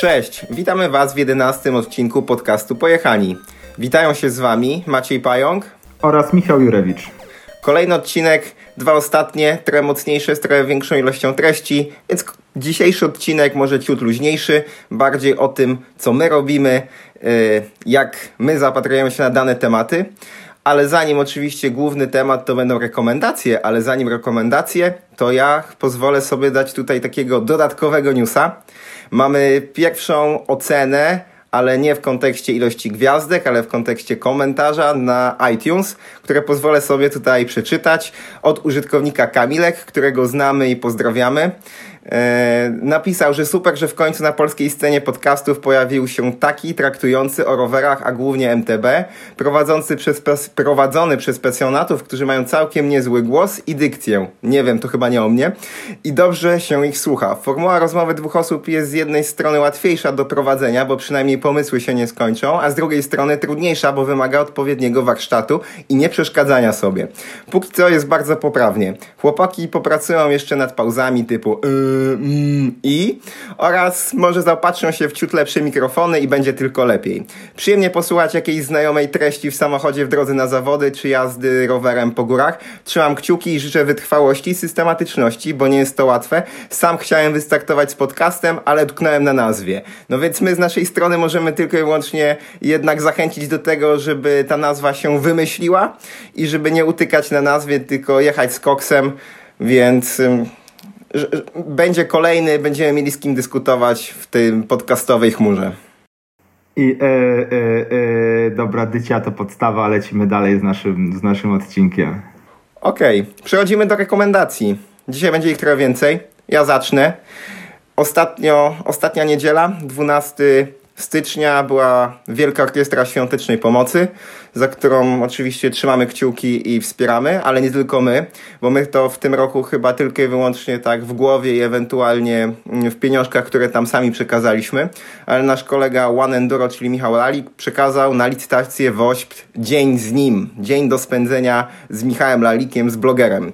Cześć, witamy Was w jedenastym odcinku podcastu Pojechani. Witają się z Wami Maciej Pająk oraz Michał Jurewicz. Kolejny odcinek, dwa ostatnie, trochę mocniejsze, z trochę większą ilością treści, więc dzisiejszy odcinek może ciut luźniejszy, bardziej o tym, co my robimy, y, jak my zapatrujemy się na dane tematy. Ale zanim oczywiście główny temat to będą rekomendacje, ale zanim rekomendacje, to ja pozwolę sobie dać tutaj takiego dodatkowego newsa. Mamy pierwszą ocenę ale nie w kontekście ilości gwiazdek, ale w kontekście komentarza na iTunes, które pozwolę sobie tutaj przeczytać od użytkownika Kamilek, którego znamy i pozdrawiamy. E, napisał, że super, że w końcu na polskiej scenie podcastów pojawił się taki traktujący o rowerach, a głównie MTB, prowadzący przez, prowadzony przez pasjonatów, którzy mają całkiem niezły głos i dykcję. Nie wiem, to chyba nie o mnie. I dobrze się ich słucha. Formuła rozmowy dwóch osób jest z jednej strony łatwiejsza do prowadzenia, bo przynajmniej pomysły się nie skończą, a z drugiej strony trudniejsza, bo wymaga odpowiedniego warsztatu i nie przeszkadzania sobie. Póki co jest bardzo poprawnie. Chłopaki popracują jeszcze nad pauzami typu yy, i oraz może zaopatrzą się w ciut lepsze mikrofony i będzie tylko lepiej. Przyjemnie posłuchać jakiejś znajomej treści w samochodzie w drodze na zawody czy jazdy rowerem po górach. Trzymam kciuki i życzę wytrwałości i systematyczności, bo nie jest to łatwe. Sam chciałem wystartować z podcastem, ale tknąłem na nazwie. No więc my z naszej strony możemy tylko i wyłącznie jednak zachęcić do tego, żeby ta nazwa się wymyśliła i żeby nie utykać na nazwie, tylko jechać z koksem, więc będzie kolejny, będziemy mieli z kim dyskutować w tym podcastowej chmurze. I e, e, e, dobra, dycia to podstawa, lecimy dalej z naszym, z naszym odcinkiem. Okej, okay. przechodzimy do rekomendacji. Dzisiaj będzie ich trochę więcej. Ja zacznę. Ostatnio, ostatnia niedziela, 12 stycznia była Wielka Orkiestra Świątecznej Pomocy, za którą oczywiście trzymamy kciuki i wspieramy, ale nie tylko my, bo my to w tym roku chyba tylko i wyłącznie tak w głowie i ewentualnie w pieniążkach, które tam sami przekazaliśmy, ale nasz kolega One Enduro, czyli Michał Lalik, przekazał na licytację WOŚP dzień z nim, dzień do spędzenia z Michałem Lalikiem, z blogerem.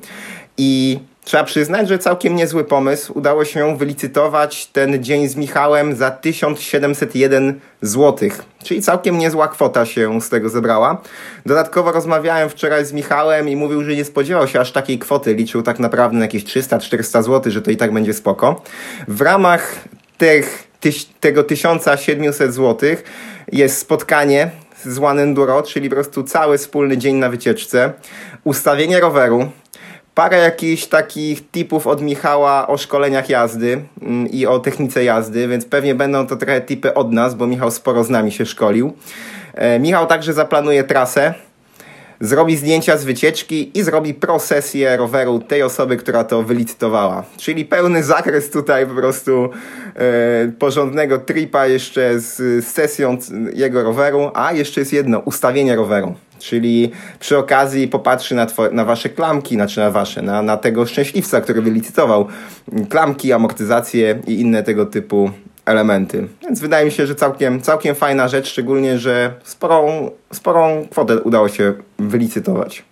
I Trzeba przyznać, że całkiem niezły pomysł. Udało się wylicytować ten dzień z Michałem za 1701 zł, czyli całkiem niezła kwota się z tego zebrała. Dodatkowo rozmawiałem wczoraj z Michałem i mówił, że nie spodziewał się aż takiej kwoty. Liczył tak naprawdę na jakieś 300-400 zł, że to i tak będzie spoko. W ramach tych, tyś, tego 1700 zł jest spotkanie z One Enduro, czyli po prostu cały wspólny dzień na wycieczce, ustawienie roweru, parę jakichś takich tipów od Michała o szkoleniach jazdy mm, i o technice jazdy, więc pewnie będą to trochę tipy od nas, bo Michał sporo z nami się szkolił. E, Michał także zaplanuje trasę, zrobi zdjęcia z wycieczki i zrobi prosesję roweru tej osoby, która to wylicytowała. Czyli pełny zakres tutaj po prostu e, porządnego tripa jeszcze z, z sesją jego roweru, a jeszcze jest jedno, ustawienie roweru. Czyli przy okazji popatrzy na, na wasze klamki, znaczy na wasze, na, na tego szczęśliwca, który wylicytował klamki, amortyzacje i inne tego typu elementy. Więc wydaje mi się, że całkiem, całkiem fajna rzecz, szczególnie, że sporą, sporą kwotę udało się wylicytować.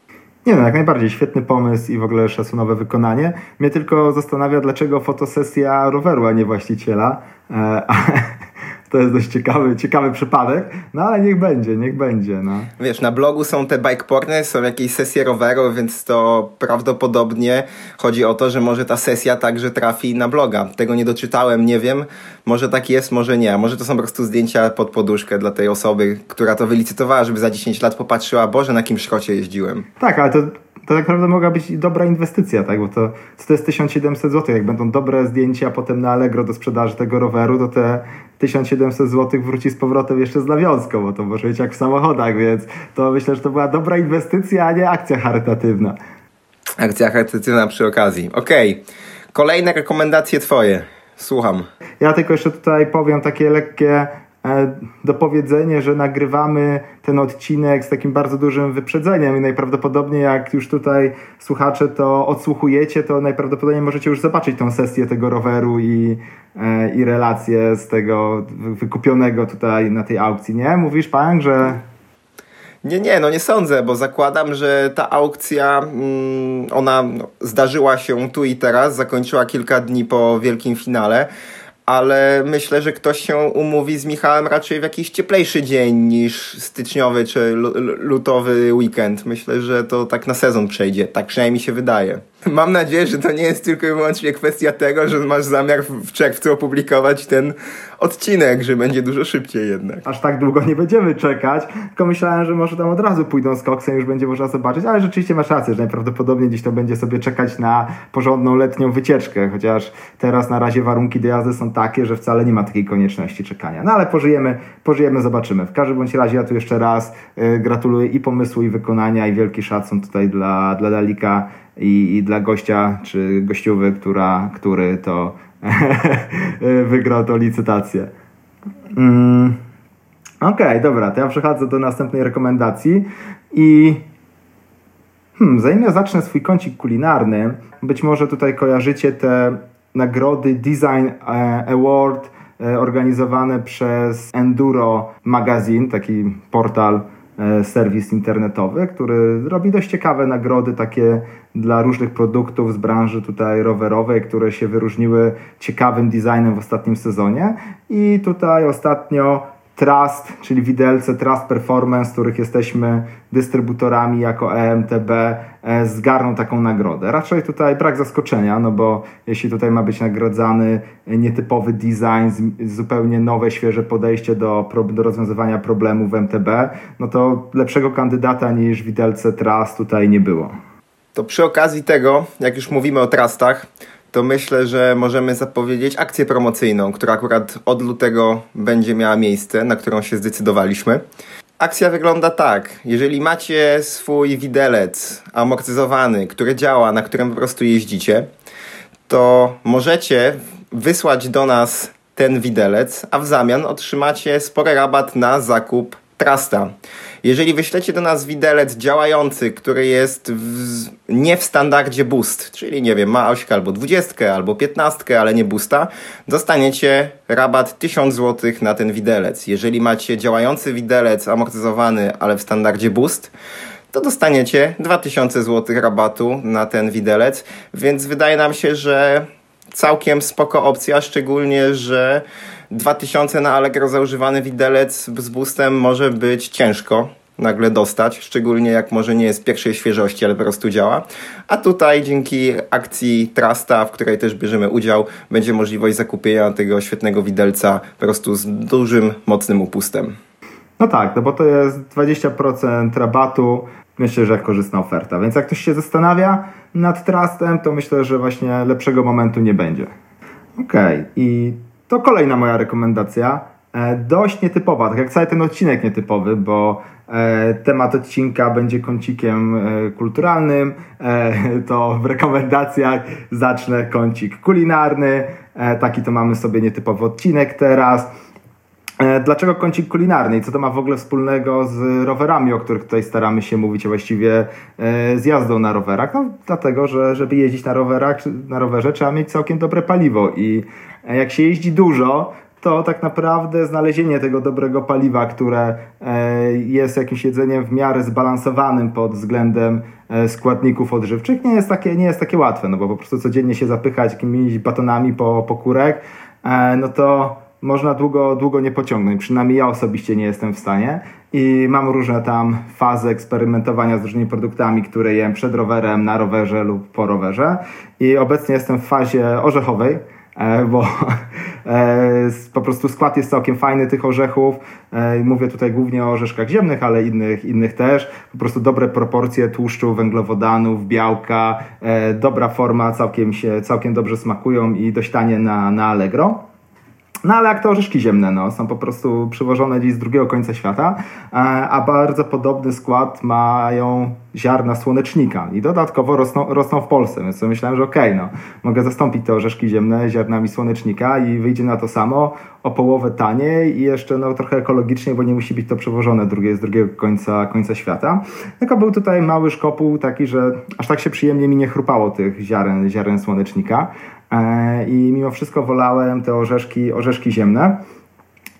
Nie no, jak najbardziej świetny pomysł i w ogóle szacunowe wykonanie. Mnie tylko zastanawia, dlaczego fotosesja roweru, a nie właściciela. E, to jest dość ciekawy, ciekawy przypadek, no ale niech będzie, niech będzie. No. Wiesz, na blogu są te bike porny, są jakieś sesje roweru, więc to prawdopodobnie chodzi o to, że może ta sesja także trafi na bloga. Tego nie doczytałem, nie wiem. Może tak jest, może nie. Może to są po prostu zdjęcia pod poduszkę dla tej osoby, która to wylicytowała, żeby za 10 lat popatrzyła, Boże, na jakim szrocie jeździłem. Tak, ale to to tak naprawdę mogła być dobra inwestycja, tak? Bo to, to jest 1700 zł. Jak będą dobre zdjęcia potem na Allegro do sprzedaży tego roweru, to te 1700 zł wróci z powrotem jeszcze z nawiązką, bo to może być jak w samochodach, więc to myślę, że to była dobra inwestycja, a nie akcja charytatywna. Akcja charytatywna przy okazji. Okej. Okay. Kolejne rekomendacje twoje. Słucham. Ja tylko jeszcze tutaj powiem takie lekkie dopowiedzenie, że nagrywamy ten odcinek z takim bardzo dużym wyprzedzeniem i najprawdopodobniej jak już tutaj słuchacze to odsłuchujecie, to najprawdopodobniej możecie już zobaczyć tą sesję tego roweru i, e, i relację z tego wykupionego tutaj na tej aukcji, nie? Mówisz pan, że... Nie, nie, no nie sądzę, bo zakładam, że ta aukcja, mm, ona zdarzyła się tu i teraz, zakończyła kilka dni po wielkim finale ale myślę, że ktoś się umówi z Michałem raczej w jakiś cieplejszy dzień niż styczniowy czy lutowy weekend. Myślę, że to tak na sezon przejdzie. Tak przynajmniej mi się wydaje. Mam nadzieję, że to nie jest tylko i wyłącznie kwestia tego, że masz zamiar w czerwcu opublikować ten odcinek, że będzie dużo szybciej jednak. Aż tak długo nie będziemy czekać, tylko myślałem, że może tam od razu pójdą z koksem, już będzie można zobaczyć, ale rzeczywiście masz rację, że najprawdopodobniej gdzieś to będzie sobie czekać na porządną letnią wycieczkę, chociaż teraz na razie warunki do jazdy są takie, że wcale nie ma takiej konieczności czekania. No ale pożyjemy, pożyjemy, zobaczymy. W każdym bądź razie ja tu jeszcze raz y, gratuluję i pomysłu, i wykonania, i wielki szacun tutaj dla, dla Dalika i, i dla gościa czy gościowy, która, który to wygrał tą licytację. Mm. Okej, okay, dobra, to ja przechodzę do następnej rekomendacji i hmm, zanim ja zacznę swój kącik kulinarny, być może tutaj kojarzycie te nagrody Design e, Award e, organizowane przez Enduro Magazine, taki portal serwis internetowy, który robi dość ciekawe nagrody takie dla różnych produktów z branży tutaj rowerowej, które się wyróżniły ciekawym designem w ostatnim sezonie. I tutaj ostatnio Trust, czyli widelce Trust Performance, których jesteśmy dystrybutorami jako EMTB, e, zgarną taką nagrodę. Raczej tutaj brak zaskoczenia, no bo jeśli tutaj ma być nagradzany nietypowy design, zupełnie nowe, świeże podejście do, do rozwiązywania problemów w MTB, no to lepszego kandydata niż widelce Trust tutaj nie było. To przy okazji tego, jak już mówimy o trustach, to myślę, że możemy zapowiedzieć akcję promocyjną, która akurat od lutego będzie miała miejsce, na którą się zdecydowaliśmy. Akcja wygląda tak. Jeżeli macie swój widelec amortyzowany, który działa, na którym po prostu jeździcie, to możecie wysłać do nas ten widelec, a w zamian otrzymacie spory rabat na zakup Trasta. Jeżeli wyślecie do nas widelec działający, który jest w, nie w standardzie boost, czyli nie wiem, ma ośkę albo 20 albo 15, ale nie boosta, dostaniecie rabat 1000 zł na ten widelec. Jeżeli macie działający widelec amortyzowany, ale w standardzie boost, to dostaniecie 2000 zł rabatu na ten widelec, więc wydaje nam się, że całkiem spoko opcja, szczególnie, że 2000 na Allegro zaużywany widelec z boostem może być ciężko nagle dostać, szczególnie jak może nie jest pierwszej świeżości, ale po prostu działa. A tutaj dzięki akcji Trusta, w której też bierzemy udział, będzie możliwość zakupienia tego świetnego widelca po prostu z dużym, mocnym upustem. No tak, no bo to jest 20% rabatu. Myślę, że korzystna oferta. Więc jak ktoś się zastanawia nad Trustem, to myślę, że właśnie lepszego momentu nie będzie. Okej, okay. i to kolejna moja rekomendacja. E, dość nietypowa, tak jak cały ten odcinek nietypowy, bo e, temat odcinka będzie kącikiem e, kulturalnym, to w rekomendacjach zacznę kącik kulinarny. Taki to mamy sobie nietypowy odcinek teraz. Dlaczego kącik kulinarny i co to ma w ogóle wspólnego z rowerami, o których tutaj staramy się mówić, a właściwie z jazdą na rowerach? No, dlatego, że żeby jeździć na rowerach, na rowerze trzeba mieć całkiem dobre paliwo i jak się jeździ dużo, to tak naprawdę znalezienie tego dobrego paliwa, które e, jest jakimś jedzeniem w miarę zbalansowanym pod względem e, składników odżywczych, nie jest takie, nie jest takie łatwe, no bo po prostu codziennie się zapychać jakimiś batonami po, po kurek, e, no to można długo, długo nie pociągnąć. Przynajmniej ja osobiście nie jestem w stanie. I mam różne tam fazy eksperymentowania z różnymi produktami, które jem przed rowerem, na rowerze lub po rowerze. I obecnie jestem w fazie orzechowej bo e, po prostu skład jest całkiem fajny tych orzechów. E, mówię tutaj głównie o orzeszkach ziemnych, ale innych, innych też. Po prostu dobre proporcje tłuszczu, węglowodanów, białka, dobra forma, całkiem się, całkiem dobrze smakują i dość tanie na, na Allegro. No ale jak to orzeszki ziemne, no, są po prostu przywożone gdzieś z drugiego końca świata, e, a bardzo podobny skład mają ziarna słonecznika i dodatkowo rosną, rosną w Polsce, więc myślałem, że okej, okay, no, mogę zastąpić te orzeszki ziemne ziarnami słonecznika i wyjdzie na to samo, o połowę taniej i jeszcze no, trochę ekologicznie, bo nie musi być to przewożone drugie, z drugiego końca, końca świata. Tylko był tutaj mały szkopuł taki, że aż tak się przyjemnie mi nie chrupało tych ziaren, ziaren słonecznika, i mimo wszystko wolałem te orzeszki, orzeszki ziemne.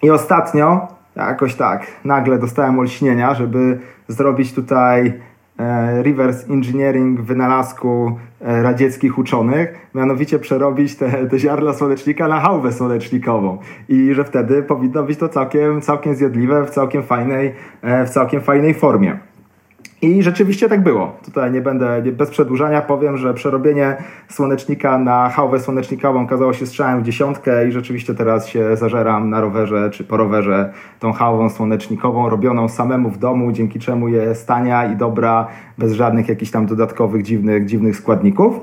I ostatnio, jakoś tak, nagle dostałem olśnienia, żeby zrobić tutaj e, reverse engineering wynalazku e, radzieckich uczonych, mianowicie przerobić te, te ziarna słonecznika na hałwę słonecznikową i że wtedy powinno być to całkiem, całkiem zjadliwe w całkiem fajnej, w całkiem fajnej formie. I rzeczywiście tak było. Tutaj nie będę, bez przedłużania powiem, że przerobienie słonecznika na hałwę słonecznikową okazało się strzałem w dziesiątkę i rzeczywiście teraz się zażeram na rowerze czy po rowerze tą hałwą słonecznikową robioną samemu w domu, dzięki czemu jest tania i dobra, bez żadnych jakichś tam dodatkowych dziwnych, dziwnych składników.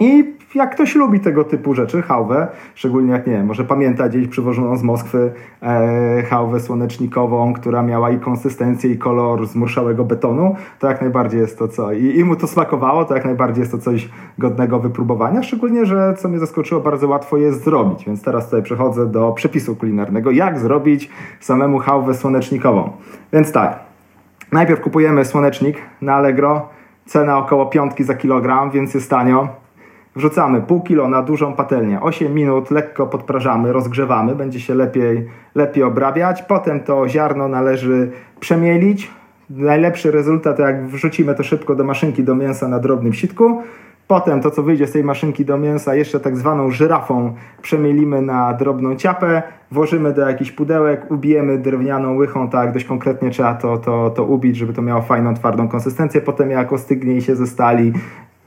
I jak ktoś lubi tego typu rzeczy, hałwę, szczególnie jak nie wiem, może pamięta gdzieś przywożoną z Moskwy e, hałwę słonecznikową, która miała i konsystencję, i kolor zmurszałego betonu, to jak najbardziej jest to co. I, I mu to smakowało, to jak najbardziej jest to coś godnego wypróbowania, szczególnie, że co mnie zaskoczyło, bardzo łatwo jest zrobić. Więc teraz tutaj przechodzę do przepisu kulinarnego, jak zrobić samemu hałwę słonecznikową. Więc tak, najpierw kupujemy słonecznik na Allegro, cena około piątki za kilogram, więc jest tanio Wrzucamy pół kilo na dużą patelnię, 8 minut lekko podprażamy, rozgrzewamy, będzie się lepiej, lepiej obrabiać. Potem to ziarno należy przemielić. Najlepszy rezultat, jak wrzucimy to szybko do maszynki do mięsa na drobnym sitku. Potem to, co wyjdzie z tej maszynki do mięsa, jeszcze tak zwaną żyrafą przemielimy na drobną ciapę, włożymy do jakichś pudełek, ubijemy drewnianą łychą, tak dość konkretnie trzeba to, to, to ubić, żeby to miało fajną, twardą konsystencję. Potem jak ostygnie i się zestali,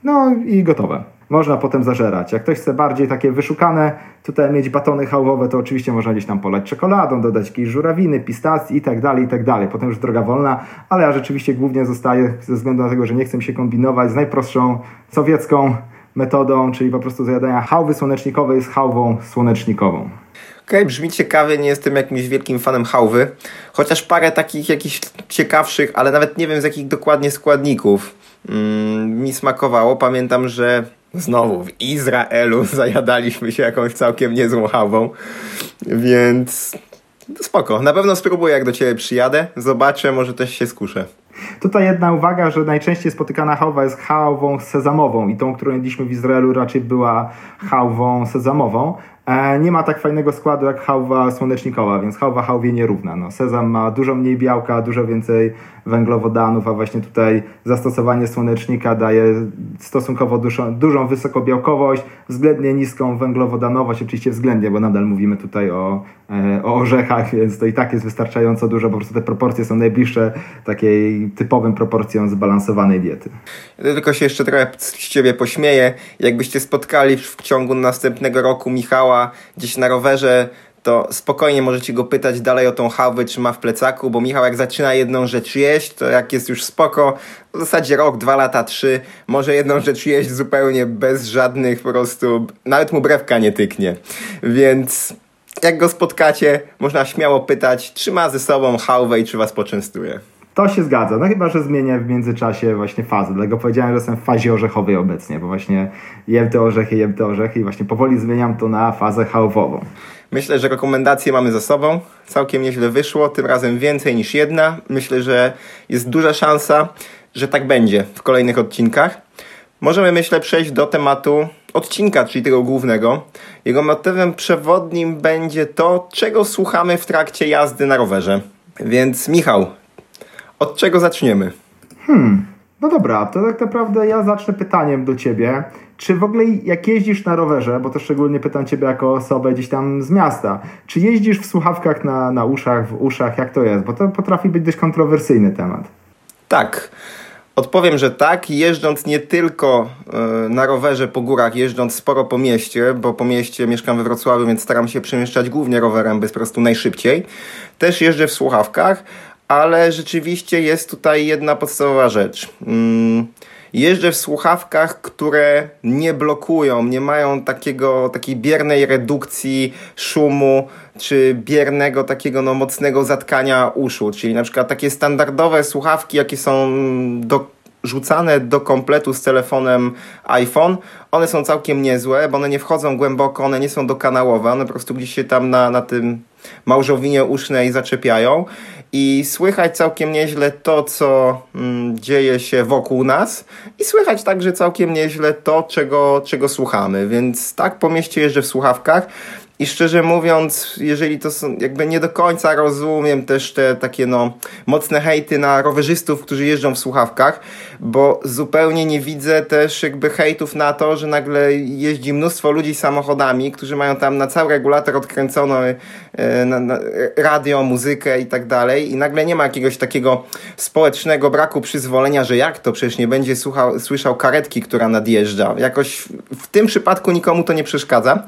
no i gotowe można potem zażerać. Jak ktoś chce bardziej takie wyszukane, tutaj mieć batony hałwowe, to oczywiście można gdzieś tam polać czekoladą, dodać jakieś żurawiny, pistacji i tak dalej, i tak dalej. Potem już droga wolna, ale ja rzeczywiście głównie zostaję ze względu na tego, że nie chcę się kombinować z najprostszą sowiecką metodą, czyli po prostu zjadania hałwy słonecznikowej z hałwą słonecznikową. Okej, okay, brzmi ciekawie, nie jestem jakimś wielkim fanem hałwy, chociaż parę takich jakichś ciekawszych, ale nawet nie wiem z jakich dokładnie składników mm, mi smakowało. Pamiętam, że Znowu w Izraelu zajadaliśmy się jakąś całkiem niezłą hałwą, więc spoko. Na pewno spróbuję jak do Ciebie przyjadę, zobaczę, może też się skuszę. Tutaj jedna uwaga, że najczęściej spotykana hałwa jest hałwą sezamową i tą, którą jedliśmy w Izraelu raczej była hałwą sezamową. E, nie ma tak fajnego składu jak hałwa słonecznikowa, więc hałwa hałwie nierówna. No, sezam ma dużo mniej białka, dużo więcej węglowodanów, a właśnie tutaj zastosowanie słonecznika daje stosunkowo dużą, dużą wysokobiałkowość, względnie niską węglowodanowość, oczywiście względnie, bo nadal mówimy tutaj o, e, o orzechach, więc to i tak jest wystarczająco dużo, po prostu te proporcje są najbliższe takiej typowym proporcjom zbalansowanej diety. Ja tylko się jeszcze trochę z Ciebie pośmieję. Jakbyście spotkali w ciągu następnego roku Michała gdzieś na rowerze, to spokojnie możecie go pytać dalej o tą hałwę, czy ma w plecaku, bo Michał jak zaczyna jedną rzecz jeść, to jak jest już spoko, w zasadzie rok, dwa lata, trzy, może jedną rzecz jeść zupełnie bez żadnych po prostu, nawet mu brewka nie tyknie. Więc jak go spotkacie, można śmiało pytać, czy ma ze sobą hałwę i czy was poczęstuje. To się zgadza. No chyba, że zmienię w międzyczasie właśnie fazę. Dlatego powiedziałem, że jestem w fazie orzechowej obecnie, bo właśnie jem te orzechy, jem te orzechy i właśnie powoli zmieniam to na fazę hałwową. Myślę, że rekomendacje mamy za sobą. Całkiem nieźle wyszło, tym razem więcej niż jedna. Myślę, że jest duża szansa, że tak będzie w kolejnych odcinkach. Możemy, myślę, przejść do tematu odcinka, czyli tego głównego. Jego motywem przewodnim będzie to, czego słuchamy w trakcie jazdy na rowerze. Więc Michał, od czego zaczniemy? Hmm, no dobra, to tak naprawdę ja zacznę pytaniem do ciebie. Czy w ogóle jak jeździsz na rowerze, bo to szczególnie pytam ciebie jako osobę gdzieś tam z miasta, czy jeździsz w słuchawkach na, na uszach, w uszach, jak to jest? Bo to potrafi być dość kontrowersyjny temat. Tak. Odpowiem, że tak. Jeżdżąc nie tylko e, na rowerze po górach, jeżdżąc sporo po mieście, bo po mieście mieszkam we Wrocławiu, więc staram się przemieszczać głównie rowerem, by po prostu najszybciej. Też jeżdżę w słuchawkach, ale rzeczywiście jest tutaj jedna podstawowa rzecz. Mm, jeżdżę w słuchawkach, które nie blokują, nie mają takiego, takiej biernej redukcji szumu, czy biernego takiego no, mocnego zatkania uszu, czyli na przykład takie standardowe słuchawki, jakie są do rzucane do kompletu z telefonem iPhone, one są całkiem niezłe, bo one nie wchodzą głęboko, one nie są dokanałowe, one po prostu gdzieś się tam na, na tym małżowinie usznej zaczepiają i słychać całkiem nieźle to, co mm, dzieje się wokół nas. I słychać także całkiem nieźle to, czego, czego słuchamy, więc tak po mieście jeżdżę w słuchawkach I szczerze mówiąc, jeżeli to są, jakby nie do końca rozumiem też te takie no mocne hejty na rowerzystów, którzy jeżdżą w słuchawkach, bo zupełnie nie widzę też jakby hejtów na to, że nagle jeździ mnóstwo ludzi samochodami, którzy mają tam na cały regulator e, na radio, muzykę i tak dalej i nagle nie ma jakiegoś takiego społecznego braku przyzwolenia, że jak to przecież nie będzie słuchał, słyszał karetki, która nadjeżdża. Jakoś w tym przypadku nikomu to nie przeszkadza.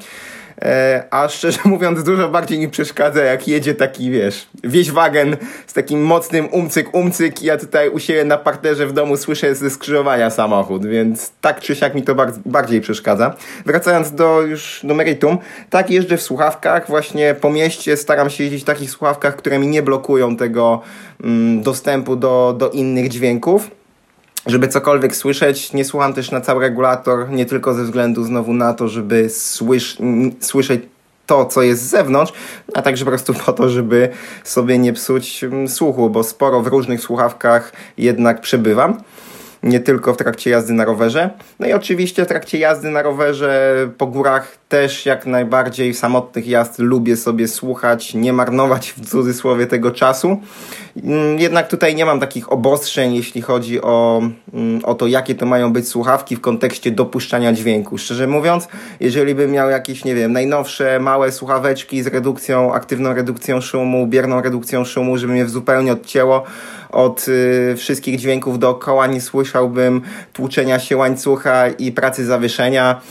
E, a szczerze mówiąc dużo bardziej mi przeszkadza jak jedzie taki, wiesz, wieźwagen z takim mocnym umcyk, umcyk. Ja tutaj u siebie na parterze w domu słyszę ze skrzyżowania samochód, więc tak czy siak mi to bardziej przeszkadza. Wracając do już do meritum, tak jeżdżę w słuchawkach, właśnie po mieście staram się jeździć w takich słuchawkach, które mi nie blokują tego mm, dostępu do, do innych dźwięków żeby cokolwiek słyszeć. Nie słucham też na cały regulator, nie tylko ze względu znowu na to, żeby słysz, słyszeć to, co jest z zewnątrz, a także po prostu po to, żeby sobie nie psuć mm, słuchu, bo sporo w różnych słuchawkach jednak przebywam nie tylko w trakcie jazdy na rowerze. No i oczywiście w trakcie jazdy na rowerze po górach też jak najbardziej samotnych jazd lubię sobie słuchać, nie marnować w cudzysłowie tego czasu. Mm, jednak tutaj nie mam takich obostrzeń, jeśli chodzi o, mm, o to, jakie to mają być słuchawki w kontekście dopuszczania dźwięku. Szczerze mówiąc, jeżeli bym miał jakieś, nie wiem, najnowsze małe słuchaweczki z redukcją, aktywną redukcją szumu, bierną redukcją szumu, żeby mnie zupełnie odcięło od y, wszystkich dźwięków dookoła, nie słyszałbym tłuczenia się łańcucha i pracy zawieszenia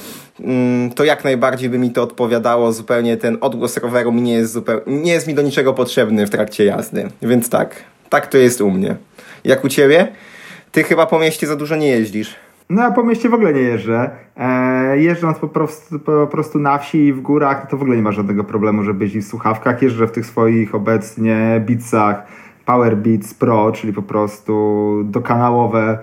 to jak najbardziej by mi to odpowiadało. Zupełnie ten odgłos roweru mi nie jest, zupełnie, nie jest mi do niczego potrzebny w trakcie jazdy. Więc tak, tak to jest u mnie. Jak u ciebie? Ty chyba po mieście za dużo nie jeździsz. No ja po mieście w ogóle nie jeżdżę. E, jeżdżąc po prostu, po prostu na wsi i w górach, to w ogóle nie ma żadnego problemu, żeby jeździć w słuchawkach. Jeżdżę w tych swoich obecnie bitsach Power Beats Pro, czyli po prostu dokanałowe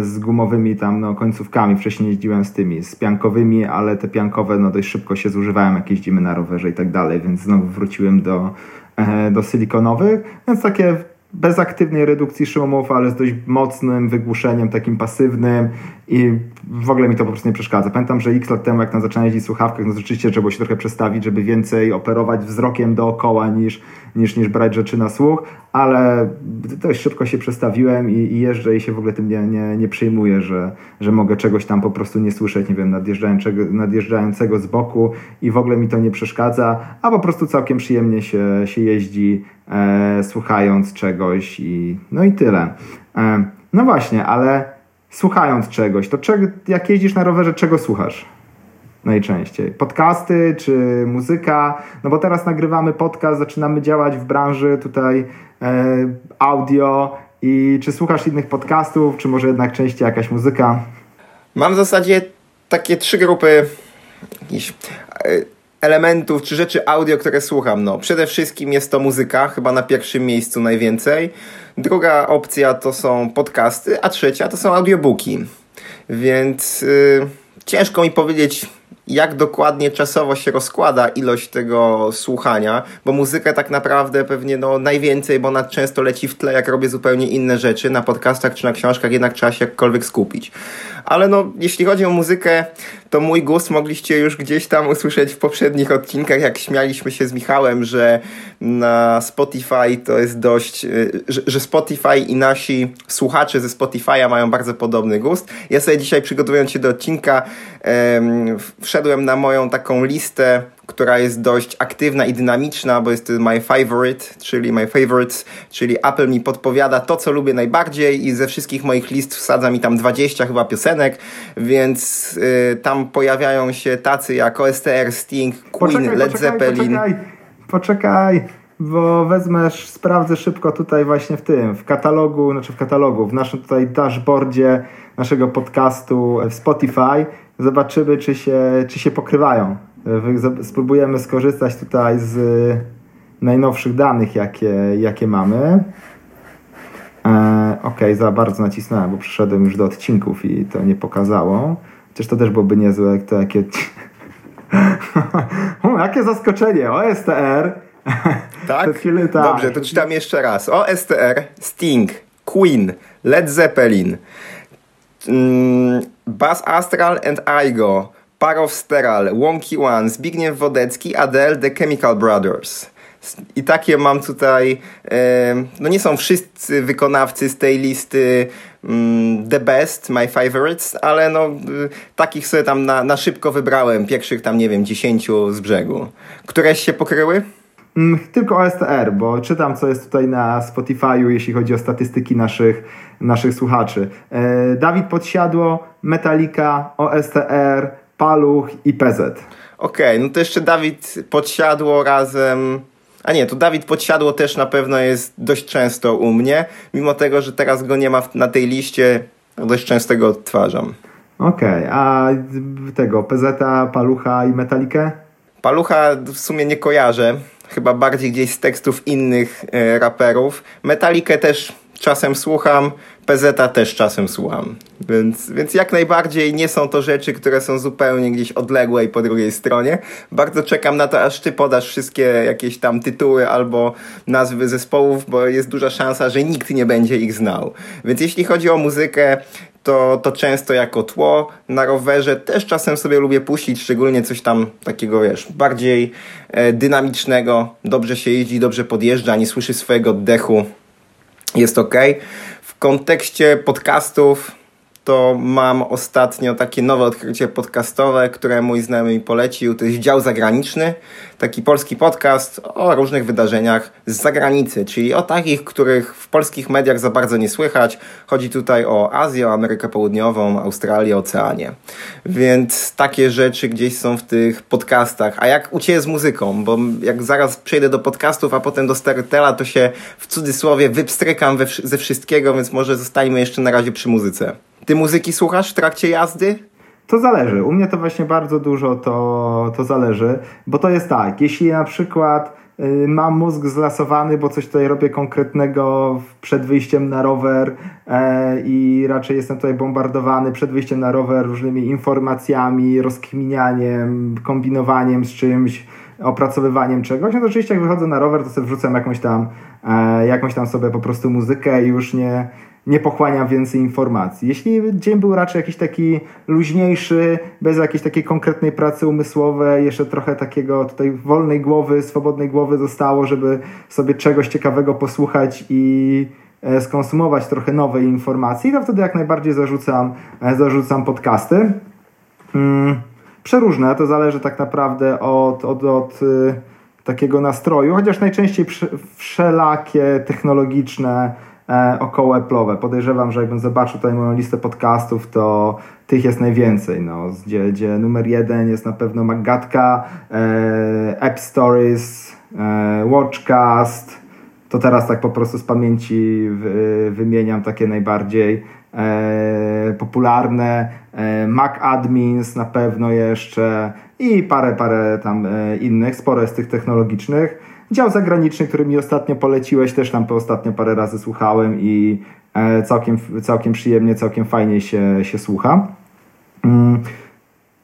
z gumowymi tam no, końcówkami. Wcześniej jeździłem z tymi, z piankowymi, ale te piankowe no, dość szybko się zużywają, jak jeździmy na rowerze i tak dalej, więc znowu wróciłem do, e, do silikonowych. Więc takie bez aktywnej redukcji szumów, ale z dość mocnym wygłuszeniem, takim pasywnym i w ogóle mi to po prostu nie przeszkadza. Pamiętam, że x lat temu, jak na zaczynałem jeździć w słuchawkach, no rzeczywiście trzeba się trochę przestawić, żeby więcej operować wzrokiem dookoła niż, niż, niż brać rzeczy na słuch, ale dość szybko się przestawiłem i, i jeżdżę i się w ogóle tym nie, nie, nie przejmuję, że, że mogę czegoś tam po prostu nie słyszeć, nie wiem, nadjeżdżającego, nadjeżdżającego z boku i w ogóle mi to nie przeszkadza, a po prostu całkiem przyjemnie się, się jeździ e, słuchając czegoś i no i tyle. E, no właśnie, ale słuchając czegoś, to czego, jak jeździsz na rowerze, czego słuchasz? Najczęściej? Podcasty czy muzyka? No bo teraz nagrywamy podcast, zaczynamy działać w branży tutaj e, audio i czy słuchasz innych podcastów, czy może jednak częściej jakaś muzyka? Mam w zasadzie takie trzy grupy jakichś e, elementów czy rzeczy audio, które słucham. No, przede wszystkim jest to muzyka, chyba na pierwszym miejscu najwięcej. Druga opcja to są podcasty, a trzecia to są audiobooki. Więc yy, ciężko mi powiedzieć jak dokładnie czasowo się rozkłada ilość tego słuchania, bo muzykę tak naprawdę pewnie no najwięcej, bo ona często leci w tle, jak robię zupełnie inne rzeczy, na podcastach czy na książkach jednak trzeba się jakkolwiek skupić. Ale no, jeśli chodzi o muzykę, to mój głos mogliście już gdzieś tam usłyszeć w poprzednich odcinkach, jak śmialiśmy się z Michałem, że na Spotify to jest dość, y, że, Spotify i nasi słuchacze ze Spotify'a mają bardzo podobny gust. Ja sobie dzisiaj przygotowując się do odcinka um, wszedłem na moją taką listę która jest dość aktywna i dynamiczna, bo jest to my favorite, czyli my favorites, czyli Apple mi podpowiada to, co lubię najbardziej i ze wszystkich moich list wsadza mi tam 20 chyba piosenek, więc y, tam pojawiają się tacy jak OSTR, Sting, Queen, poczekaj, Led poczekaj, Zeppelin. Poczekaj, poczekaj, bo wezmę, sprawdzę szybko tutaj właśnie w tym, w katalogu, znaczy w katalogu, w naszym tutaj dashboardzie naszego podcastu w Spotify, zobaczymy, czy się, czy się pokrywają spróbujemy skorzystać tutaj z najnowszych danych, jakie, jakie mamy. E, ok, za bardzo nacisnąłem, bo przyszedłem już do odcinków i to nie pokazało. Chociaż to też byłoby niezłe, jak to jakie... o, jakie zaskoczenie! OSTR. Tak? Chwilę, tak? Dobrze, to czytam jeszcze raz. OSTR, Sting, Queen, Led Zeppelin, mm, Bass Astral and Igo, Parow Steral, Wonky One, Zbigniew Wodecki, Adele, The Chemical Brothers. I takie mam tutaj, no nie są wszyscy wykonawcy z tej listy mm, the best, my favorites, ale no y, takich sobie tam na, na szybko wybrałem, pierwszych tam nie wiem, dziesięciu z brzegu. Któreś się pokryły? Mm, tylko OSTR, bo czytam, co jest tutaj na Spotify'u, jeśli chodzi o statystyki naszych, naszych słuchaczy. E, Dawid Podsiadło, Metallica, OSTR, Paluch i PZ. Okej, okay, no to jeszcze Dawid Podsiadło razem... A nie, to Dawid Podsiadło też na pewno jest dość często u mnie, mimo tego, że teraz go nie ma na tej liście, dość często go odtwarzam. Okej, okay, a tego PZ, Palucha i Metalikę? Palucha w sumie nie kojarzę, chyba bardziej gdzieś z tekstów innych e, raperów. Metalikę też czasem słucham, PZ też czasem słucham. Więc, więc jak najbardziej nie są to rzeczy, które są zupełnie gdzieś odległe i po drugiej stronie. Bardzo czekam na to, aż ty podasz wszystkie jakieś tam tytuły albo nazwy zespołów, bo jest duża szansa, że nikt nie będzie ich znał. Więc jeśli chodzi o muzykę, to, to często jako tło na rowerze też czasem sobie lubię puścić, szczególnie coś tam takiego, wiesz, bardziej e, dynamicznego. Dobrze się jeździ, dobrze podjeżdża, nie słyszy swojego oddechu. Jest ok. W kontekście podcastów to mam ostatnio takie nowe odkrycie podcastowe, które mój znajomy mi polecił. To jest dział zagraniczny, taki polski podcast o różnych wydarzeniach z zagranicy, czyli o takich, których w polskich mediach za bardzo nie słychać. Chodzi tutaj o Azję, Amerykę Południową, Australię, Oceanię. Więc takie rzeczy gdzieś są w tych podcastach. A jak u Ciebie z muzyką? Bo jak zaraz przejdę do podcastów, a potem do Storytela, to się w cudzysłowie wypstrykam ze wszystkiego, więc może zostańmy jeszcze na razie przy muzyce. Ty muzyki słuchasz w trakcie jazdy? To zależy. U mnie to właśnie bardzo dużo to, to zależy, bo to jest tak, jeśli na przykład y, mam mózg zlasowany, bo coś tutaj robię konkretnego przed wyjściem na rower e, i raczej jestem tutaj bombardowany przed wyjściem na rower różnymi informacjami, rozkminianiem, kombinowaniem z czymś, opracowywaniem czegoś, no to oczywiście jak wychodzę na rower, to sobie wrzucam jakąś tam, e, jakąś tam sobie po prostu muzykę i już nie, nie pochłania więcej informacji. Jeśli dzień był raczej jakiś taki luźniejszy, bez jakiejś takiej konkretnej pracy umysłowej, jeszcze trochę takiego tutaj wolnej głowy, swobodnej głowy zostało, żeby sobie czegoś ciekawego posłuchać i e, skonsumować trochę nowej informacji, to wtedy jak najbardziej zarzucam, e, zarzucam podcasty. Hmm, przeróżne, to zależy tak naprawdę od, od, od y, takiego nastroju, chociaż najczęściej wszelakie technologiczne około Apple'owe. Podejrzewam, że jakbym zobaczył tutaj moją listę podcastów, to tych jest najwięcej, no, gdzie, gdzie numer jeden jest na pewno Magatka, e, App Stories, e, Watchcast, to teraz tak po prostu z pamięci w, wymieniam takie najbardziej e, popularne, e, Mac Admins na pewno jeszcze i parę, parę tam e, innych, sporo jest tych technologicznych. Dział zagraniczny, który mi ostatnio poleciłeś, też tam ostatnio parę razy słuchałem i e, całkiem, całkiem przyjemnie, całkiem fajnie się, się słucha. Mm.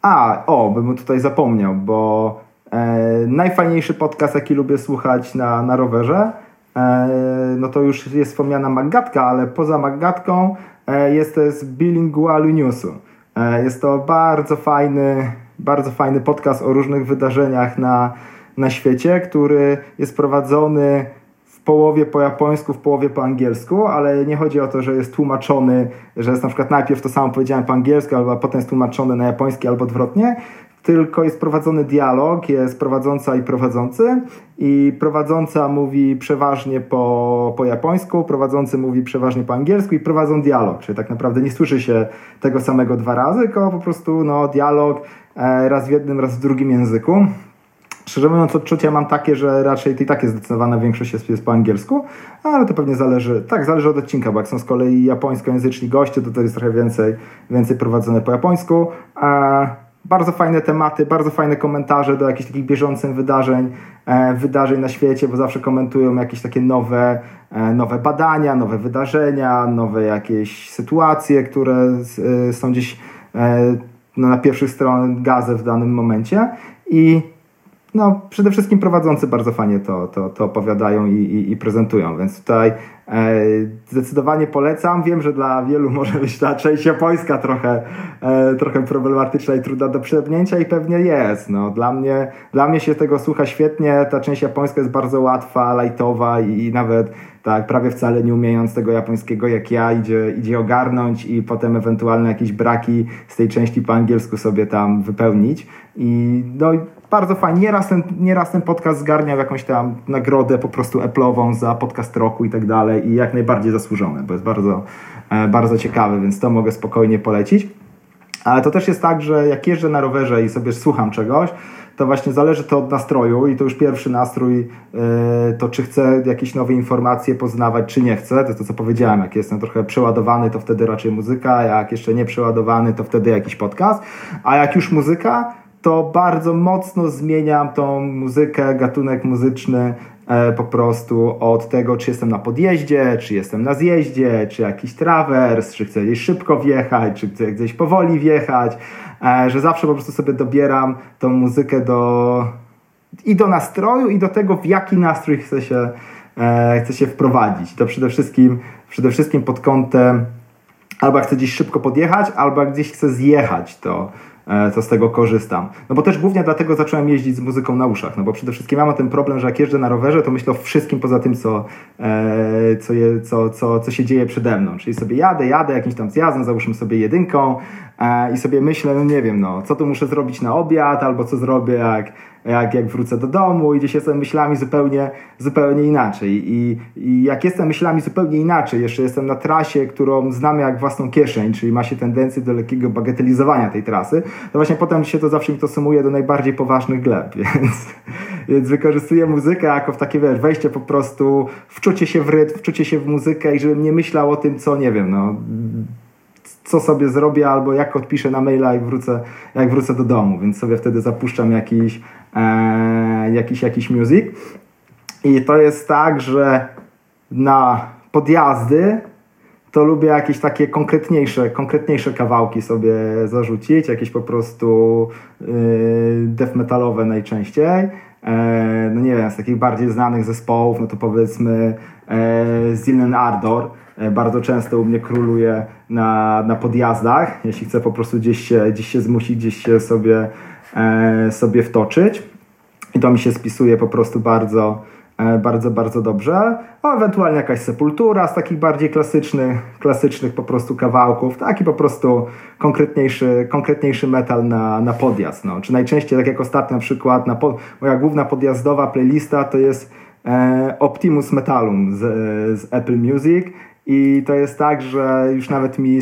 A, o, bym tutaj zapomniał, bo e, najfajniejszy podcast, jaki lubię słuchać na, na rowerze, e, no to już jest wspomniana Maggatka, ale poza Maggatką jest to z Bilingualu Newsu. Jest to bardzo fajny, bardzo fajny podcast o różnych wydarzeniach na, na świecie, który jest prowadzony w połowie po japońsku, w połowie po angielsku, ale nie chodzi o to, że jest tłumaczony, że jest na przykład najpierw to samo powiedziałem po angielsku, albo potem jest tłumaczony na japoński albo odwrotnie, tylko jest prowadzony dialog, jest prowadząca i prowadzący i prowadząca mówi przeważnie po, po japońsku, prowadzący mówi przeważnie po angielsku i prowadzą dialog, czyli tak naprawdę nie słyszy się tego samego dwa razy, tylko po prostu no, dialog e, raz w jednym, raz w drugim języku. Szczerze mówiąc, odczucia mam takie, że raczej i tak jest zdecydowana większość jest, jest po angielsku, ale to pewnie zależy, tak, zależy od odcinka, bo jak są z kolei japońskojęzyczni goście, to to jest trochę więcej, więcej prowadzone po japońsku. Bardzo fajne tematy, bardzo fajne komentarze do jakichś takich bieżących wydarzeń, e, wydarzeń na świecie, bo zawsze komentują jakieś takie nowe, e, nowe badania, nowe wydarzenia, nowe jakieś sytuacje, które e, są gdzieś e, no, na pierwszych stronach gazet w danym momencie i no, przede wszystkim prowadzący bardzo fajnie to, to, to opowiadają i, i, i prezentują, więc tutaj E, zdecydowanie polecam. Wiem, że dla wielu może być ta część japońska trochę, e, trochę problematyczna i trudna do przepnięcia i pewnie jest. No, dla, mnie, dla mnie się tego słucha świetnie. Ta część japońska jest bardzo łatwa, lightowa i, i nawet tak prawie wcale nie umiejąc tego japońskiego jak ja idzie, idzie ogarnąć i potem ewentualne jakieś braki z tej części po angielsku sobie tam wypełnić. I no bardzo fajnie. Nieraz ten, nieraz ten podcast zgarniał jakąś tam nagrodę po prostu Apple'ową za podcast roku i tak dalej i jak najbardziej zasłużone, bo jest bardzo, e, bardzo ciekawy, więc to mogę spokojnie polecić. Ale to też jest tak, że jak jeżdżę na rowerze i sobie słucham czegoś, to właśnie zależy to od nastroju i to już pierwszy nastrój e, to czy chcę jakieś nowe informacje poznawać, czy nie chcę, to jest to co powiedziałem, jak jestem trochę przeładowany, to wtedy raczej muzyka, jak jeszcze nie przeładowany, to wtedy jakiś podcast, a jak już muzyka, to bardzo mocno zmieniam tą muzykę, gatunek muzyczny e, po prostu od tego, czy jestem na podjeździe, czy jestem na zjeździe, czy jakiś trawers, czy chcę gdzieś szybko wjechać, czy chcę gdzieś powoli wjechać, e, że zawsze po prostu sobie dobieram tą muzykę do i do nastroju, i do tego, w jaki nastrój chcę się, e, chcę się wprowadzić. To przede wszystkim, przede wszystkim pod kątem albo chcę gdzieś szybko podjechać, albo gdzieś chcę zjechać, to E, to z tego korzystam. No bo też głównie dlatego zacząłem jeździć z muzyką na uszach, no bo przede wszystkim ja mam ten problem, że jak jeżdżę na rowerze, to myślę o wszystkim poza tym, co, e, co, je, co, co, co się dzieje przede mną. Czyli sobie jadę, jadę jakimś tam zjazdem, załóżmy sobie jedynką i sobie myślę, no nie wiem, no co tu muszę zrobić na obiad, albo co zrobię jak jak, jak wrócę do domu, idzie się jestem myślami zupełnie, zupełnie inaczej. I, I jak jestem myślami zupełnie inaczej, jeszcze jestem na trasie, którą znam jak własną kieszeń, czyli ma się tendencję do lekkiego bagatelizowania tej trasy, to właśnie potem się to zawsze mi to sumuje do najbardziej poważnych gleb, więc, więc wykorzystuję muzykę jako w takie, wiesz, wejście po prostu, wczucie się w rytm, wczucie się w muzykę i żebym nie myślał o tym, co, nie wiem, no co sobie zrobię albo jak odpiszę na maila jak wrócę, jak wrócę do domu, więc sobie wtedy zapuszczam jakiś, e, jakiś, jakiś music. I to jest tak, że na podjazdy to lubię jakieś takie konkretniejsze, konkretniejsze kawałki sobie zarzucić, jakieś po prostu yy, death metalowe najczęściej. E, no nie wiem, z takich bardziej znanych zespołów, no to powiedzmy e, Zillen Ardor, bardzo często u mnie króluje na, na podjazdach, jeśli chcę po prostu gdzieś się, gdzieś się zmusić, gdzieś się sobie, e, sobie wtoczyć. I to mi się spisuje po prostu bardzo, e, bardzo, bardzo dobrze. O, ewentualnie jakaś sepultura z takich bardziej klasycznych, klasycznych po prostu kawałków. Taki po prostu konkretniejszy, konkretniejszy metal na, na podjazd. No. Czy najczęściej, tak jak ostatnio na przykład, na moja główna podjazdowa playlista to jest e, Optimus Metalum z, z Apple Music i to jest tak, że już nawet mi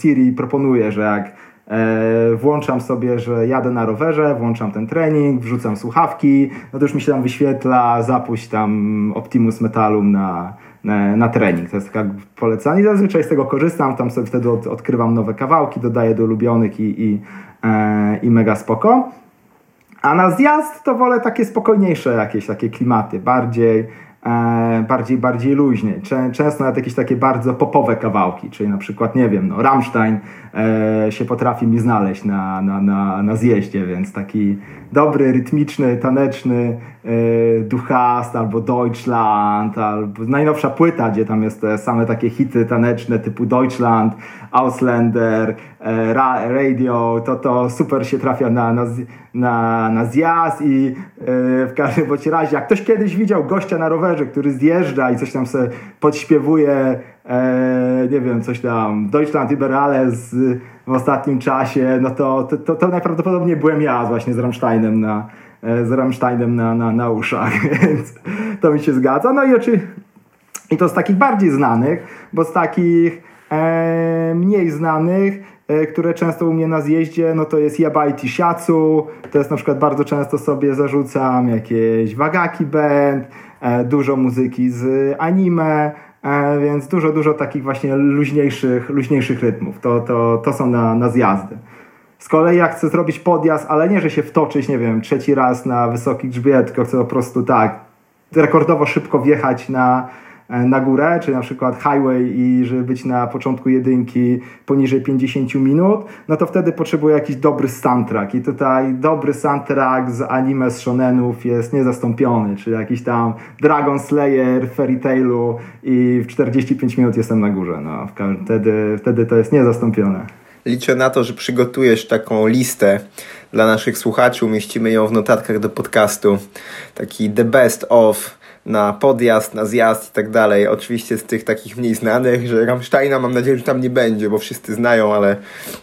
Siri proponuje, że jak e, włączam sobie, że jadę na rowerze, włączam ten trening, wrzucam słuchawki, no to już mi się tam wyświetla, zapuść tam Optimus Metalum na, na, na trening. To jest taka polecanie zazwyczaj z tego korzystam, tam sobie wtedy od, odkrywam nowe kawałki, dodaję do ulubionych i, i, e, i mega spoko. A na zjazd to wolę takie spokojniejsze jakieś takie klimaty, bardziej e, bardziej, bardziej luźnie. Często nawet jakieś takie bardzo popowe kawałki, czyli na przykład, nie wiem, no, Rammstein e, się potrafi mi znaleźć na, na, na, na zjeździe, więc taki dobry, rytmiczny, taneczny e, Duchast albo Deutschland, albo najnowsza płyta, gdzie tam jest te same takie hity taneczne typu Deutschland, Ausländer, e, Radio, to, to super się trafia na, na, na, na zjazd i e, w każdym bądź razie, jak ktoś kiedyś widział gościa na rowerze, który zjeżdża i coś tam sobie podśpiewuje e, nie wiem, coś tam, Deutschland über alles w ostatnim czasie, no to, to, to, to najprawdopodobniej byłem ja właśnie z Rammsteinem na, e, z Rammsteinem na, na, na uszach, więc to mi się zgadza. No i oczywiście, i to z takich bardziej znanych, bo z takich e, mniej znanych, e, które często u mnie na zjeździe, no to jest Yabaiti Shiatsu, to jest na przykład bardzo często sobie zarzucam jakieś Wagaki Band, e, dużo muzyki z anime, E, więc dużo, dużo takich właśnie luźniejszych, luźniejszych rytmów. To, to, to są na, na zjazdy. Z kolei jak chcę zrobić podjazd, ale nie, że się wtoczyć, nie wiem, trzeci raz na wysoki grzbiet, tylko chcę po prostu tak rekordowo szybko wjechać na, na górę, czyli na przykład highway i żeby być na początku jedynki poniżej 50 minut, no to wtedy potrzebuję jakiś dobry soundtrack i tutaj dobry soundtrack z anime z shonenów jest niezastąpiony, czyli jakiś tam Dragon Slayer, Fairy Tailu i w 45 minut jestem na górze, no wtedy, wtedy to jest niezastąpione. Liczę na to, że przygotujesz taką listę dla naszych słuchaczy, umieścimy ją w notatkach do podcastu. Taki the best of na podjazd, na zjazd i tak dalej. Oczywiście z tych takich mniej znanych, że Rammsteina mam nadzieję, że tam nie będzie, bo wszyscy znają, ale,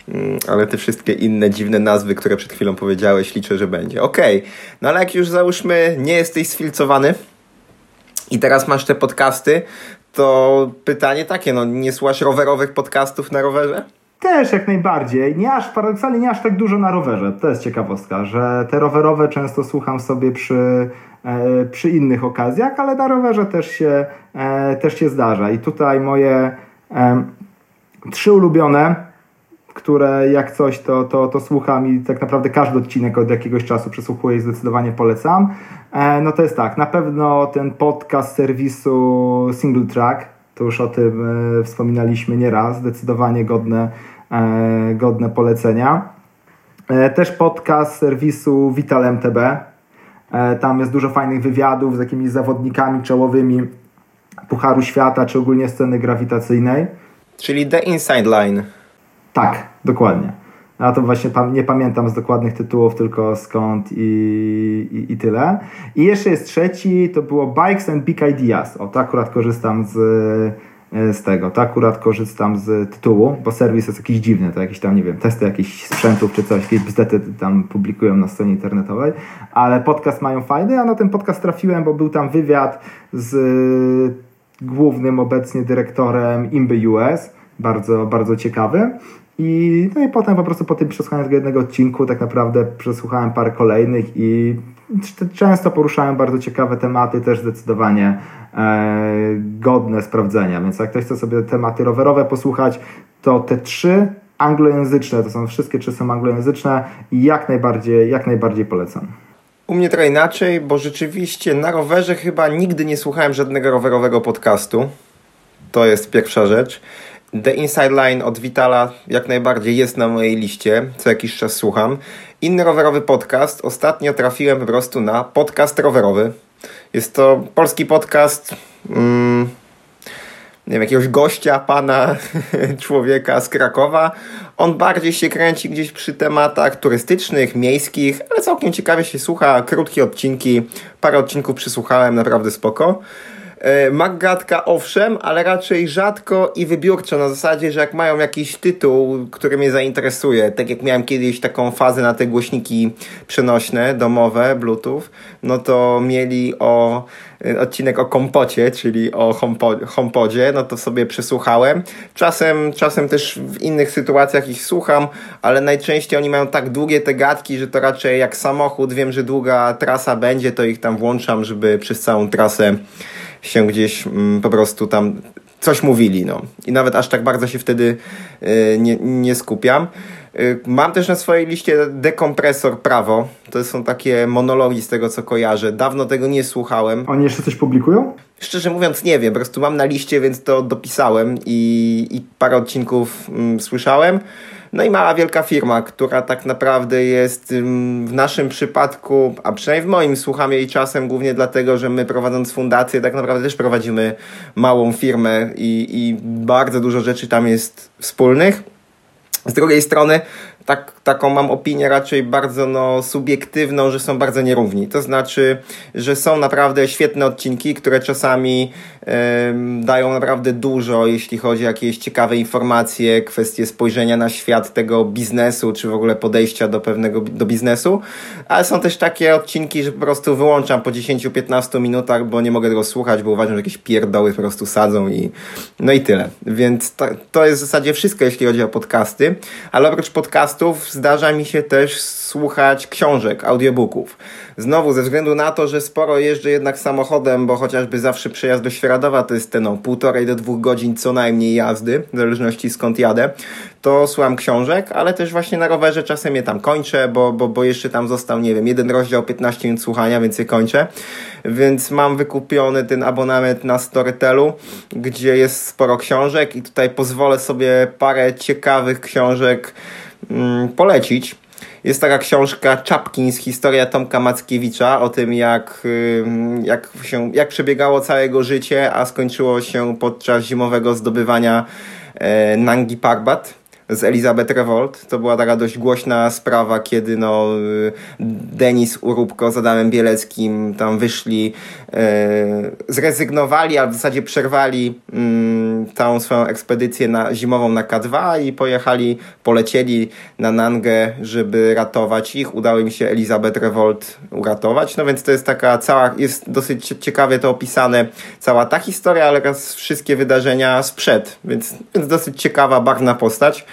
mm, ale te wszystkie inne dziwne nazwy, które przed chwilą powiedziałeś, liczę, że będzie. Okej, okay. no ale jak już załóżmy, nie jesteś sfilcowany i teraz masz te podcasty, to pytanie takie, no nie słuchasz rowerowych podcastów na rowerze? Też jak najbardziej. Nie aż, paradoksalnie nie aż tak dużo na rowerze. To jest ciekawostka, że te rowerowe często słucham sobie przy, e, przy innych okazjach, ale na rowerze też się, e, też się zdarza. I tutaj moje e, trzy ulubione, które jak coś to, to, to słucham i tak naprawdę każdy odcinek od jakiegoś czasu przesłuchuję i zdecydowanie polecam. E, no to jest tak, na pewno ten podcast serwisu Single Track, to już o tym e, wspominaliśmy nieraz, zdecydowanie godne, e, godne polecenia. E, też podcast serwisu Vital MTB. Tam jest dużo fajnych wywiadów z jakimiś zawodnikami czołowymi Pucharu Świata czy ogólnie sceny grawitacyjnej. Czyli The Inside Line. Tak, dokładnie. A to właśnie nie pamiętam z dokładnych tytułów, tylko skąd i, i, i, tyle. I jeszcze jest trzeci, to było Bikes and Big Ideas. O, to akurat korzystam z, e, z tego. To akurat korzystam z tytułu, bo serwis jest jakiś dziwny, to jakieś tam, nie wiem, testy jakichś sprzętów czy coś, jakieś bzdety tam publikują na stronie internetowej, ale podcast mają fajny, a na ten podcast trafiłem, bo był tam wywiad z głównym obecnie dyrektorem Imby US, bardzo, bardzo ciekawy. I, no i potem po prostu po tym przesłuchaniu tego jednego odcinku tak naprawdę przesłuchałem parę kolejnych i często poruszałem bardzo ciekawe tematy, też zdecydowanie e, godne sprawdzenia. Więc jak ktoś chce sobie tematy rowerowe posłuchać, to te trzy anglojęzyczne, to są wszystkie trzy są anglojęzyczne i jak najbardziej, jak najbardziej polecam. U mnie trochę inaczej, bo rzeczywiście na rowerze chyba nigdy nie słuchałem żadnego rowerowego podcastu. To jest pierwsza rzecz. The Inside Line od Vitala jak najbardziej jest na mojej liście, co jakiś czas słucham. Inny rowerowy podcast. Ostatnio trafiłem po prostu na podcast rowerowy. Jest to polski podcast mm, nie wiem, jakiegoś gościa, pana, człowieka z Krakowa. On bardziej się kręci gdzieś przy tematach turystycznych, miejskich, ale całkiem ciekawie się słucha. Krótkie odcinki, parę odcinków przysłuchałem, naprawdę spoko. E, Maggatka owszem, ale raczej rzadko i wybiórczo, na zasadzie, że jak mają jakiś tytuł, który mnie zainteresuje, tak jak miałem kiedyś taką fazę na te głośniki przenośne, domowe, bluetooth, no to mieli o e, odcinek o kompocie, czyli o HomePodzie, no to sobie przesłuchałem. Czasem, czasem też w innych sytuacjach ich słucham, ale najczęściej oni mają tak długie te gadki, że to raczej jak samochód, wiem, że długa trasa będzie, to ich tam włączam, żeby przez całą trasę się gdzieś mm, po prostu tam coś mówili, no. I nawet aż tak bardzo się wtedy y, nie, nie skupiam. Y, mam też na swojej liście dekompresor prawo. To są takie monologi z tego, co kojarzę. Dawno tego nie słuchałem. Oni jeszcze coś publikują? Szczerze mówiąc, nie wiem. Po prostu mam na liście, więc to dopisałem i, i parę odcinków mm, słyszałem. No i mała wielka firma, która tak naprawdę jest w naszym przypadku, a przynajmniej w moim, słucham jej czasem głównie dlatego, że my prowadząc fundację tak naprawdę też prowadzimy małą firmę i, i bardzo dużo rzeczy tam jest wspólnych. Z drugiej strony tak, taką mam opinię raczej bardzo no, subiektywną, że są bardzo nierówni. To znaczy, że są naprawdę świetne odcinki, które czasami dają naprawdę dużo, jeśli chodzi o jakieś ciekawe informacje, kwestie spojrzenia na świat tego biznesu, czy w ogóle podejścia do pewnego do biznesu, ale są też takie odcinki, że po prostu wyłączam po 10-15 minutach, bo nie mogę tego słuchać, bo uważam, że jakieś pierdoły po prostu sadzą i no i tyle. Więc to, to jest w zasadzie wszystko, jeśli chodzi o podcasty, ale oprócz podcastów zdarza mi się też słuchać książek, audiobooków. Znowu ze względu na to, że sporo jeżdżę jednak samochodem, bo chociażby zawsze przejazd do Świera Radowa to jest te no, półtorej do dwóch godzin co najmniej jazdy, w zależności skąd jadę, to słucham książek, ale też właśnie na rowerze czasem je tam kończę, bo, bo, bo jeszcze tam został, nie wiem, jeden rozdział 15 minut słuchania, więc je kończę. Więc mam wykupiony ten abonament na Storytelu, gdzie jest sporo książek i tutaj pozwolę sobie parę ciekawych książek mm, polecić. Jest taka książka Czapkins, historia Tomka Mackiewicza o tym, jak, jak, się, jak przebiegało całe jego życie, a skończyło się podczas zimowego zdobywania e, Nangi Parbat z Elizabeth Revolt. To była taka dość głośna sprawa, kiedy no, Denis Urubko z Adamem Bieleckim tam wyszli, zrezygnowali, ale w zasadzie przerwali mm, tą swoją ekspedycję na, zimową na K2 i pojechali, polecieli na Nangę, żeby ratować ich. Udało im się Elizabeth Revolt uratować. No więc to jest taka cała, jest dosyć ciekawie to opisane, cała ta historia, ale oraz wszystkie wydarzenia sprzed, więc, więc dosyć ciekawa, barwna postać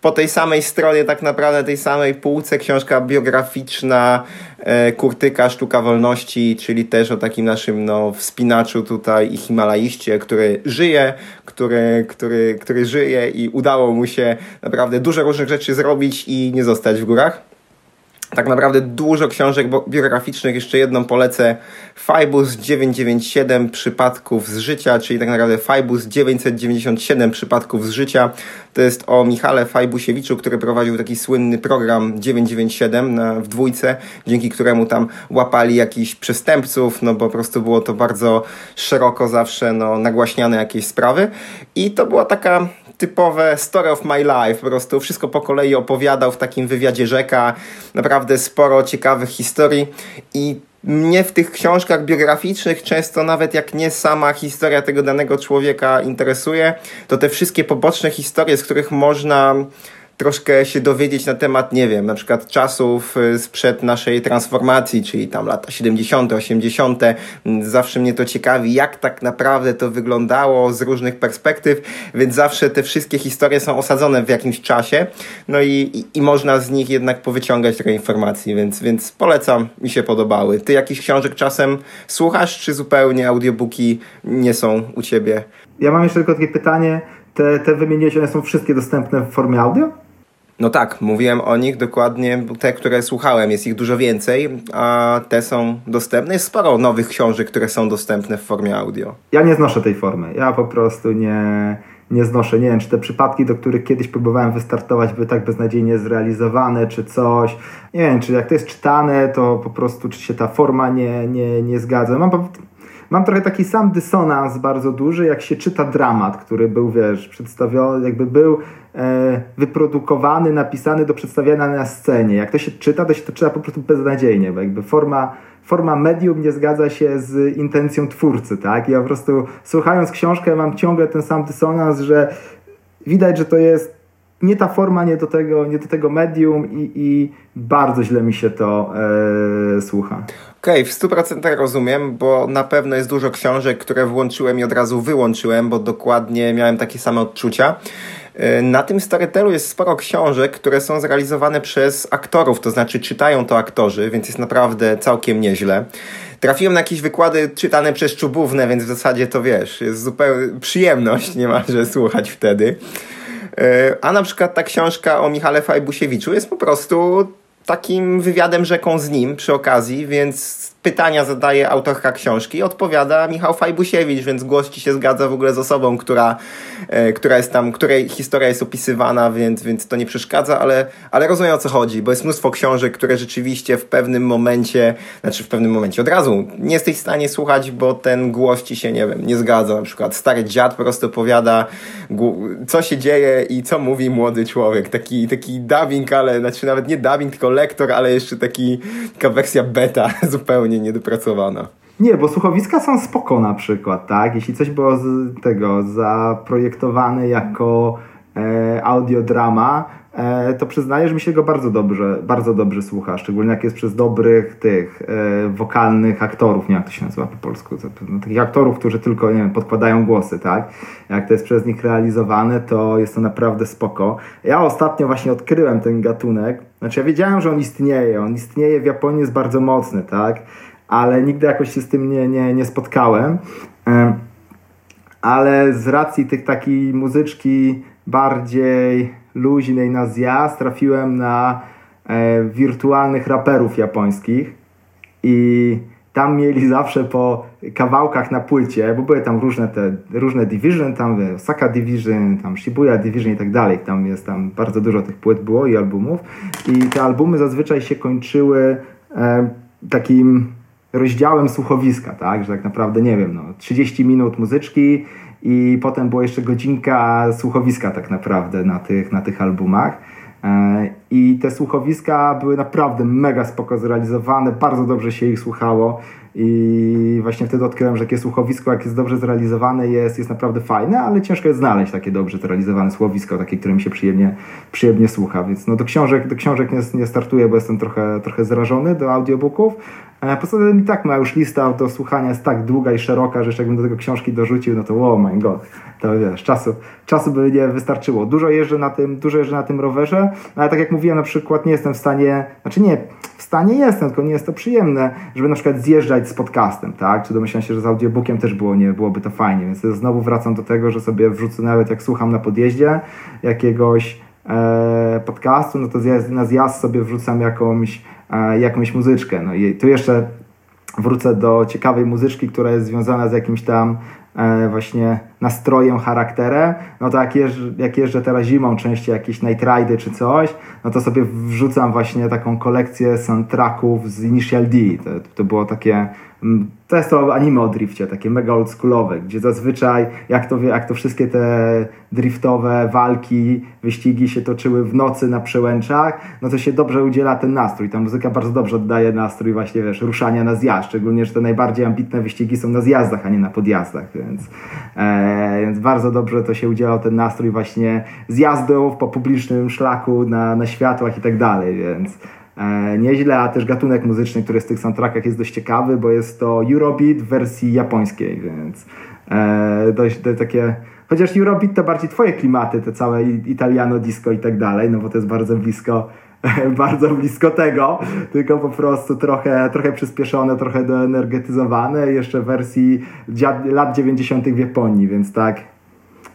po tej samej stronie, tak naprawdę tej samej półce, książka biograficzna e, Kurtyka, Sztuka Wolności, czyli też o takim naszym no, wspinaczu tutaj i Himalaiście, który żyje, który, który, który żyje i udało mu się naprawdę dużo różnych rzeczy zrobić i nie zostać w górach tak naprawdę dużo książek biograficznych. Jeszcze jedną polecę. Fibus 997 przypadków z życia, czyli tak naprawdę Fibus 997 przypadków z życia. To jest o Michale Fajbusiewiczu, który prowadził taki słynny program 997 na, w dwójce, dzięki któremu tam łapali jakichś przestępców, no bo po prostu było to bardzo szeroko zawsze no, nagłaśniane jakieś sprawy. I to była taka typowe story of my life, po prostu wszystko po kolei opowiadał w takim wywiadzie rzeka, naprawdę sporo ciekawych historii. I mnie w tych książkach biograficznych często nawet jak nie sama historia tego danego człowieka interesuje, to te wszystkie poboczne historie, z których można troszkę się dowiedzieć na temat, nie wiem, na przykład czasów y, sprzed naszej transformacji, czyli tam lata 70., 80. Zawsze mnie to ciekawi, jak tak naprawdę to wyglądało z różnych perspektyw, więc zawsze te wszystkie historie są osadzone w jakimś czasie, no i, i, i można z nich jednak powyciągać trochę informacji, więc, więc polecam, mi się podobały. Ty jakichś książek czasem słuchasz, czy zupełnie audiobooki nie są u ciebie? Ja mam jeszcze tylko takie pytanie, te, te wymieniłeś, one są wszystkie dostępne w formie audio? No tak, mówiłem o nich dokładnie, te, które słuchałem, jest ich dużo więcej, a te są dostępne. Jest sporo nowych książek, które są dostępne w formie audio. Ja nie znoszę tej formy. Ja po prostu nie, nie znoszę. Nie wiem, czy te przypadki, do których kiedyś próbowałem wystartować, były tak beznadziejnie zrealizowane, czy coś. Nie wiem, czy jak to jest czytane, to po prostu, czy się ta forma nie, nie, nie zgadza. Mam mam trochę taki sam dysonans bardzo duży, jak się czyta dramat, który był, wiesz, przedstawiony, jakby był e, wyprodukowany, napisany do przedstawiania na scenie. Jak to się czyta, to się to czyta po prostu beznadziejnie, bo jakby forma, forma medium nie zgadza się z intencją twórcy, tak? Ja po prostu słuchając książkę mam ciągle ten sam dysonans, że widać, że to jest nie ta forma, nie do tego, nie do tego medium i, i bardzo źle mi się to e, słucha. Okej, okay, w 100% rozumiem, bo na pewno jest dużo książek, które włączyłem i od razu wyłączyłem, bo dokładnie miałem takie same odczucia. E, na tym Storytelu jest sporo książek, które są zrealizowane przez aktorów, to znaczy czytają to aktorzy, więc jest naprawdę całkiem nieźle. Trafiłem na jakieś wykłady czytane przez czubówne, więc w zasadzie to wiesz, jest zupełnie przyjemność niemalże słuchać wtedy. E, a na przykład ta książka o Michale Fajbusiewiczu jest po prostu takim wywiadem rzeką z nim przy okazji, więc pytania zadaje autorka książki, odpowiada Michał Fajbusiewicz, więc głos ci się zgadza w ogóle z osobą, która, e, która jest tam, której historia jest opisywana, więc, więc to nie przeszkadza, ale, ale rozumiem o co chodzi, bo jest mnóstwo książek, które rzeczywiście w pewnym momencie, znaczy w pewnym momencie od razu nie jesteś w stanie słuchać, bo ten głos ci się, nie wiem, nie zgadza. Na przykład stary dziad po prostu opowiada, co się dzieje i co mówi młody człowiek. Taki, taki dubbing, ale znaczy nawet nie dubbing, tylko lektor, ale jeszcze taki, taka wersja beta zupełnie zupełnie niedopracowana. Nie, bo słuchowiska są spoko na przykład, tak? Jeśli coś było z tego zaprojektowane jako e, audiodrama, to przyznaję, że mi się go bardzo dobrze, bardzo dobrze słucha, szczególnie jak jest przez dobrych tych e, wokalnych aktorów, nie jak to się nazywa po polsku, no, takich aktorów, którzy tylko, nie wiem, podkładają głosy, tak? Jak to jest przez nich realizowane, to jest to naprawdę spoko. Ja ostatnio właśnie odkryłem ten gatunek, znaczy ja wiedziałem, że on istnieje, on istnieje w Japonii, jest bardzo mocny, tak? Ale nigdy jakoś się z tym nie, nie, nie spotkałem. ale z racji tych takiej muzyczki bardziej luźnej na zjazd trafiłem na e, wirtualnych raperów japońskich i tam mieli zawsze po kawałkach na płycie, bo były tam różne te, różne division, tam Osaka Division, tam Shibuya Division i tak dalej, tam jest tam bardzo dużo tych płyt było i albumów. I te albumy zazwyczaj się kończyły e, takim rozdziałem słuchowiska, tak, że tak naprawdę, nie wiem, no, 30 minut muzyczki i potem była jeszcze godzinka słuchowiska tak naprawdę na tych, na tych albumach. E, I te słuchowiska były naprawdę mega spoko zrealizowane, bardzo dobrze się ich słuchało i właśnie wtedy odkryłem, że takie słuchowisko, jak jest dobrze zrealizowane, jest, jest naprawdę fajne, ale ciężko jest znaleźć takie dobrze zrealizowane słuchowisko, takie, które mi się przyjemnie, przyjemnie słucha. Więc no do książek, do książek nie, nie startuję, bo jestem trochę, trochę zrażony do audiobooków. Poza tym i tak moja już lista do słuchania jest tak długa i szeroka, że jakbym do tego książki dorzucił, no to oh my god, to wiesz, czasu, czasu by nie wystarczyło. Dużo jeżdżę na tym, dużo jeżdżę na tym rowerze, no ale tak jak mówiłem, na przykład nie jestem w stanie, znaczy nie, w stanie jestem, tylko nie jest to przyjemne, żeby na przykład zjeżdżać z podcastem, tak? Czy domyślam się, że z audiobookiem też było, nie, byłoby to fajnie, więc znowu wracam do tego, że sobie wrzucę nawet jak słucham na podjeździe jakiegoś e, podcastu, no to na zjazd sobie wrzucam jakąś, jakąś muzyczkę. No i tu jeszcze wrócę do ciekawej muzyczki, która jest związana z jakimś tam e, właśnie nastrojem, charakterem, no to jak jeżdżę, jak jeżdżę teraz zimą, częściej jakieś night czy coś, no to sobie wrzucam właśnie taką kolekcję soundtracków z Initial D. To, to było takie Mm, to jest to anime o drifcie, takie mega oldschoolowe, gdzie zazwyczaj jak to, jak to wszystkie te driftowe walki, wyścigi się toczyły w nocy na przełęczach, no to się dobrze udziela ten nastrój. Ta muzyka bardzo dobrze oddaje nastrój właśnie, wiesz, ruszania na zjazd, szczególnie, że te najbardziej ambitne wyścigi są na zjazdach, a nie na podjazdach, więc, e, więc bardzo dobrze to się udzielał ten nastrój właśnie zjazdów po publicznym szlaku na, na światłach i tak dalej, więc E, nieźle, a też gatunek muzyczny, który jest w tych soundtrackach jest dość ciekawy, bo jest to Eurobeat w wersji japońskiej, więc e, dość, dość takie... Chociaż Eurobeat to bardziej twoje klimaty, te całe italiano, disco i tak dalej, no bo to jest bardzo blisko bardzo blisko tego, tylko po prostu trochę, trochę przyspieszone, trochę doenergetyzowane, jeszcze w wersji lat 90. w Japonii, więc tak,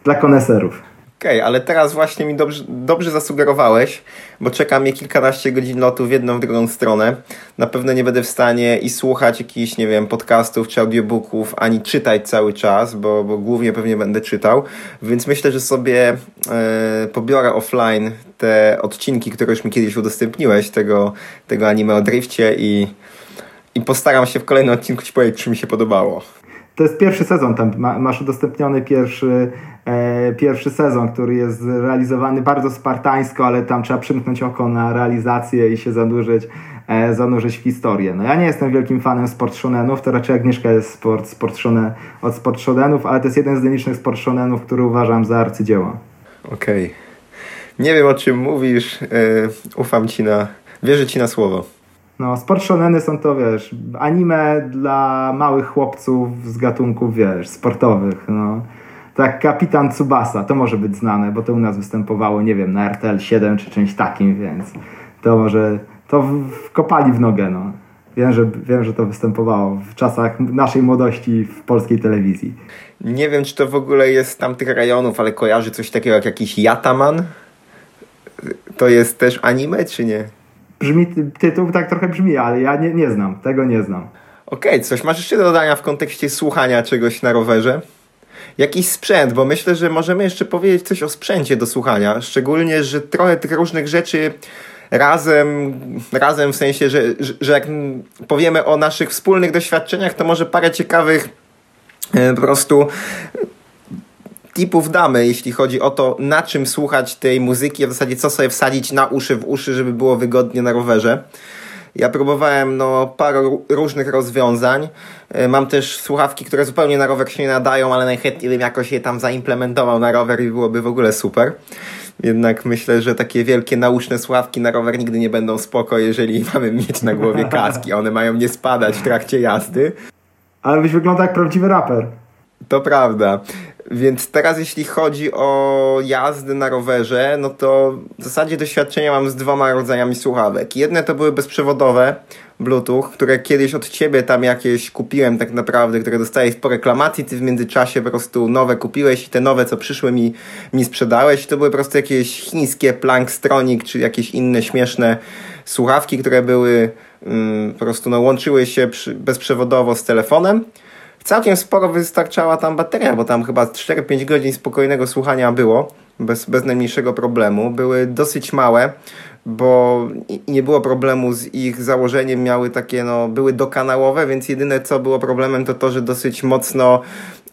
dla koneserów. Okej, okay, ale teraz właśnie mi dobrze, dobrze zasugerowałeś, bo czeka mnie kilkanaście godzin lotu w jedną, w drugą stronę. Na pewno nie będę w stanie i słuchać jakichś, nie wiem, podcastów czy audiobooków, ani czytać cały czas, bo, bo głównie pewnie będę czytał. Więc myślę, że sobie e, pobiorę offline te odcinki, które już mi kiedyś udostępniłeś, tego, tego anime o drifcie i, i postaram się w kolejnym odcinku Ci powiedzieć, czy mi się podobało. To jest pierwszy sezon, tam masz udostępniony pierwszy, e, pierwszy sezon, który jest realizowany bardzo spartańsko, ale tam trzeba przymknąć oko na realizację i się zanurzyć, e, zanurzyć w historię. No ja nie jestem wielkim fanem sport shonenów, to raczej Agnieszka jest sport, sport od sport shonenów, ale to jest jeden z nielicznych sport shonenów, który uważam za arcydzieło. Okej. Okay. Nie wiem o czym mówisz, e, ufam ci na, wierzę ci na słowo. No, sport shoneny są to, wiesz, anime dla małych chłopców z gatunków, wiesz, sportowych, no. Tak, Kapitan Tsubasa, to może być znane, bo to u nas występowało, nie wiem, na RTL 7 czy czymś takim, więc to może, to wkopali w nogę, no. Wiem że, wiem, że to występowało w czasach naszej młodości w polskiej telewizji. Nie wiem, czy to w ogóle jest z tamtych rejonów, ale kojarzy coś takiego jak jakiś Yataman? To jest też anime, czy nie? Brzmi, tytuł tak trochę brzmi, ale ja nie, nie znam, tego nie znam. Okej, okay, coś masz jeszcze do dodania w kontekście słuchania czegoś na rowerze? Jakiś sprzęt, bo myślę, że możemy jeszcze powiedzieć coś o sprzęcie do słuchania, szczególnie, że trochę tych różnych rzeczy razem, razem w sensie, że, że, że jak powiemy o naszych wspólnych doświadczeniach, to może parę ciekawych e, po prostu tipów damy, jeśli chodzi o to, na czym słuchać tej muzyki, a w zasadzie co sobie wsadzić na uszy, w uszy, żeby było wygodnie na rowerze. Ja próbowałem no, parę różnych rozwiązań. E, mam też słuchawki, które zupełnie na rower się nie nadają, ale najchętniej bym jakoś je tam zaimplementował na rower i byłoby w ogóle super. Jednak myślę, że takie wielkie nauczne słuchawki na rower nigdy nie będą spoko, jeżeli mamy mieć na głowie kaski. One mają nie spadać w trakcie jazdy. Ale byś wygląda jak prawdziwy raper. To prawda. Więc teraz jeśli chodzi o jazdę na rowerze, no to w zasadzie doświadczenia mam z dwoma rodzajami słuchawek. Jedne to były bezprzewodowe Bluetooth, które kiedyś od ciebie tam jakieś kupiłem tak naprawdę, które dostałeś po reklamacji, ty w międzyczasie po prostu nowe kupiłeś i te nowe, co przyszły mi, mi sprzedałeś. To były po prostu jakieś chińskie Plankstronic, czy jakieś inne śmieszne słuchawki, które były mm, po prostu no, łączyły się przy, bezprzewodowo z telefonem całkiem sporo wystarczała tam bateria, bo tam chyba 4-5 godzin spokojnego słuchania było, bez, bez najmniejszego problemu. Były dosyć małe, bo nie było problemu z ich założeniem, miały takie, no, były dokanałowe, więc jedyne co było problemem to to, że dosyć mocno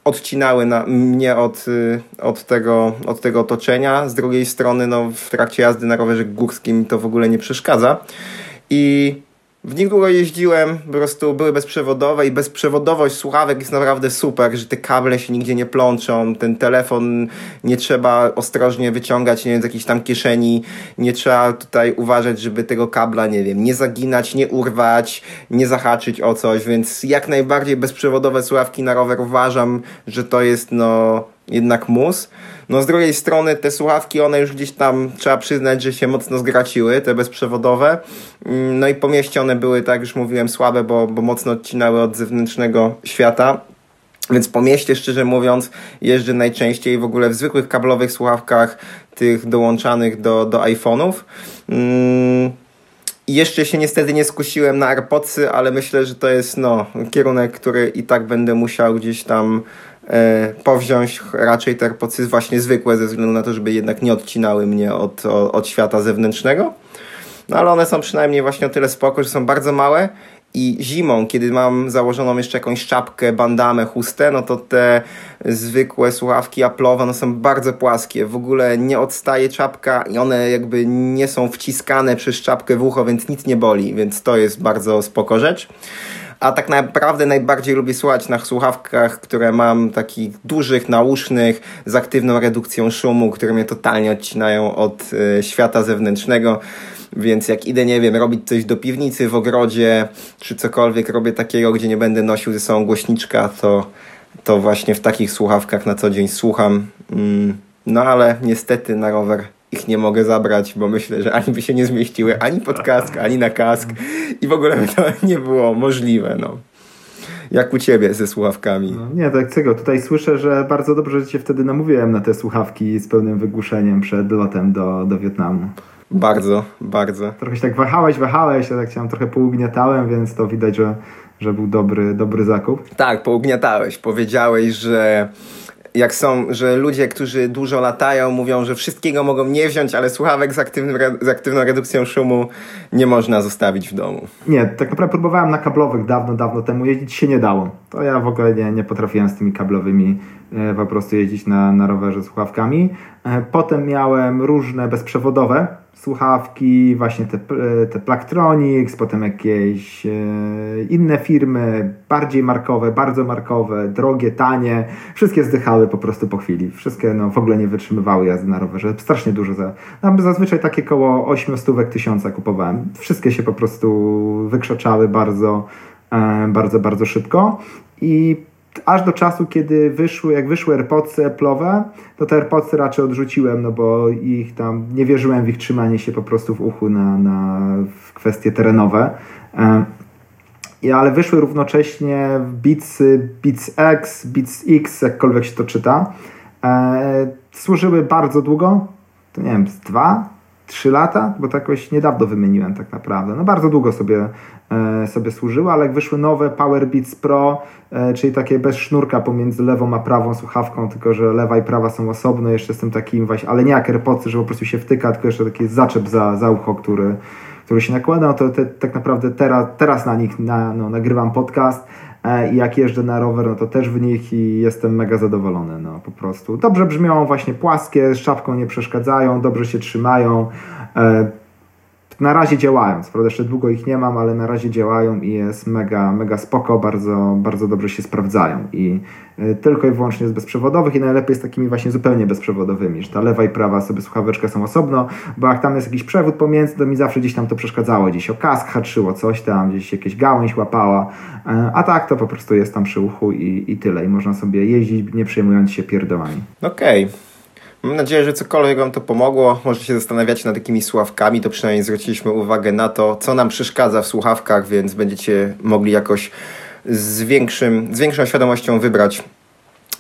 odcinały na, mnie od, y, od, tego, od tego otoczenia. Z drugiej strony, no, w trakcie jazdy na rowerze górskim to w ogóle nie przeszkadza. I w długo jeździłem, po prostu były bezprzewodowe i bezprzewodowość słuchawek jest naprawdę super, że te kable się nigdzie nie plączą, ten telefon nie trzeba ostrożnie wyciągać, nie wiem, z jakiejś tam kieszeni, nie trzeba tutaj uważać, żeby tego kabla, nie wiem, nie zaginać, nie urwać, nie zahaczyć o coś, więc jak najbardziej bezprzewodowe słuchawki na rower uważam, że to jest no jednak mus. No z drugiej strony te słuchawki, one już gdzieś tam trzeba przyznać, że się mocno zgraciły, te bezprzewodowe. Mm, no i po mieście one były, tak już mówiłem, słabe, bo, bo mocno odcinały od zewnętrznego świata. Więc po mieście, szczerze mówiąc, jeżdżę najczęściej w ogóle w zwykłych kablowych słuchawkach, tych dołączanych do, do iPhone'ów. Mm, jeszcze się niestety nie skusiłem na AirPodsy, ale myślę, że to jest no, kierunek, który i tak będę musiał gdzieś tam powziąć raczej te AirPodsy właśnie zwykłe, ze względu na to, żeby jednak nie odcinały mnie od, od świata zewnętrznego. No ale one są przynajmniej właśnie o tyle spoko, że są bardzo małe i zimą, kiedy mam założoną jeszcze jakąś czapkę, bandamę, chustę, no to te zwykłe słuchawki Apple'owe no są bardzo płaskie. W ogóle nie odstaje czapka i one jakby nie są wciskane przez czapkę w ucho, więc nic nie boli, więc to jest bardzo spoko rzecz a tak naprawdę najbardziej lubię słuchać na słuchawkach, które mam takich dużych, nausznych, z aktywną redukcją szumu, które mnie totalnie odcinają od y, świata zewnętrznego. Więc jak idę, nie wiem, robić coś do piwnicy w ogrodzie, czy cokolwiek robię takiego, gdzie nie będę nosił ze sobą głośniczka, to, to właśnie w takich słuchawkach na co dzień słucham. Mm, no ale niestety na rower ich nie mogę zabrać, bo myślę, że ani by się nie zmieściły ani pod kask, ani na kask i w ogóle by to nie było możliwe. No. Jak u ciebie ze słuchawkami? No, nie, tak czego. Tutaj słyszę, że bardzo dobrze cię wtedy namówiłem na te słuchawki z pełnym wygłuszeniem przed lotem do, do Wietnamu. Bardzo, bardzo. Trochę się tak wahałeś, wahałeś, ja tak chciałem trochę pougniatałem, więc to widać, że, że był dobry, dobry zakup. Tak, pougniatałeś. Powiedziałeś, że jak są, że ludzie, którzy dużo latają, mówią, że wszystkiego mogą nie wziąć, ale słuchawek z, aktywnym, z aktywną redukcją szumu nie można zostawić w domu. Nie, tak naprawdę próbowałem na kablowych dawno, dawno temu jeździć, się nie dało. To ja w ogóle nie, nie potrafiłem z tymi kablowymi po prostu jeździć na, na rowerze słuchawkami. E, potem miałem różne bezprzewodowe słuchawki, właśnie te, te Plaktronics, potem jakieś e, inne firmy, bardziej markowe, bardzo markowe, drogie, tanie, wszystkie zdychały po prostu po chwili. Wszystkie no, w ogóle nie wytrzymywały jazdy na rowerze. Strasznie dużo. Za, no, zazwyczaj takie koło 8 stówek tysiąca kupowałem. Wszystkie się po prostu wykrzaczały bardzo, e, bardzo, bardzo szybko. I aż do czasu, kiedy wyszły, jak wyszły AirPodsy Apple'owe, to te AirPodsy raczej odrzuciłem, no bo ich tam, nie wierzyłem w ich trzymanie się po prostu w uchu na, na w kwestie terenowe. E, ale wyszły równocześnie Beats, Beats X, Beats X, jakkolwiek się to czyta. E, służyły bardzo długo, to nie wiem, z dwa, trzy lata, bo to jakoś niedawno wymieniłem tak naprawdę. No bardzo długo sobie E, sobie służyły, ale jak wyszły nowe Power Beats Pro, e, czyli takie bez sznurka pomiędzy lewą a prawą słuchawką, tylko że lewa i prawa są osobne, jeszcze z tym takim właśnie, ale nie jak AirPodsy, że po prostu się wtyka, tylko jeszcze taki zaczep za, za ucho, który, który się nakłada, no to te, tak naprawdę teraz, teraz na nich na, no, nagrywam podcast i jak jeżdżę na rower, no to też w nich i jestem mega zadowolony, no po prostu. Dobrze brzmią, właśnie płaskie, z czapką nie przeszkadzają, dobrze się trzymają, na razie działają. Prawda jeszcze długo ich nie mam, ale na razie działają i jest mega, mega spoko, bardzo, bardzo dobrze się sprawdzają. I y, tylko i wyłącznie z bezprzewodowych i najlepiej z takimi właśnie zupełnie bezprzewodowymi, że ta lewa i prawa sobie słuchaweczka są osobno, bo jak tam jest jakiś przewód pomiędzy, to mi zawsze gdzieś tam to przeszkadzało, gdzieś o kask haczyło coś tam, gdzieś jakieś gałęź łapała, y, a tak to po prostu jest tam przy uchu i, i tyle. I można sobie jeździć, nie przejmując się pierdolami. Okej. Okay. Mam nadzieję, że cokolwiek Wam to pomogło. Może się zastanawiać nad takimi słuchawkami, to przynajmniej zwróciliśmy uwagę na to, co nam przeszkadza w słuchawkach, więc będziecie mogli jakoś z, większym, z większą świadomością wybrać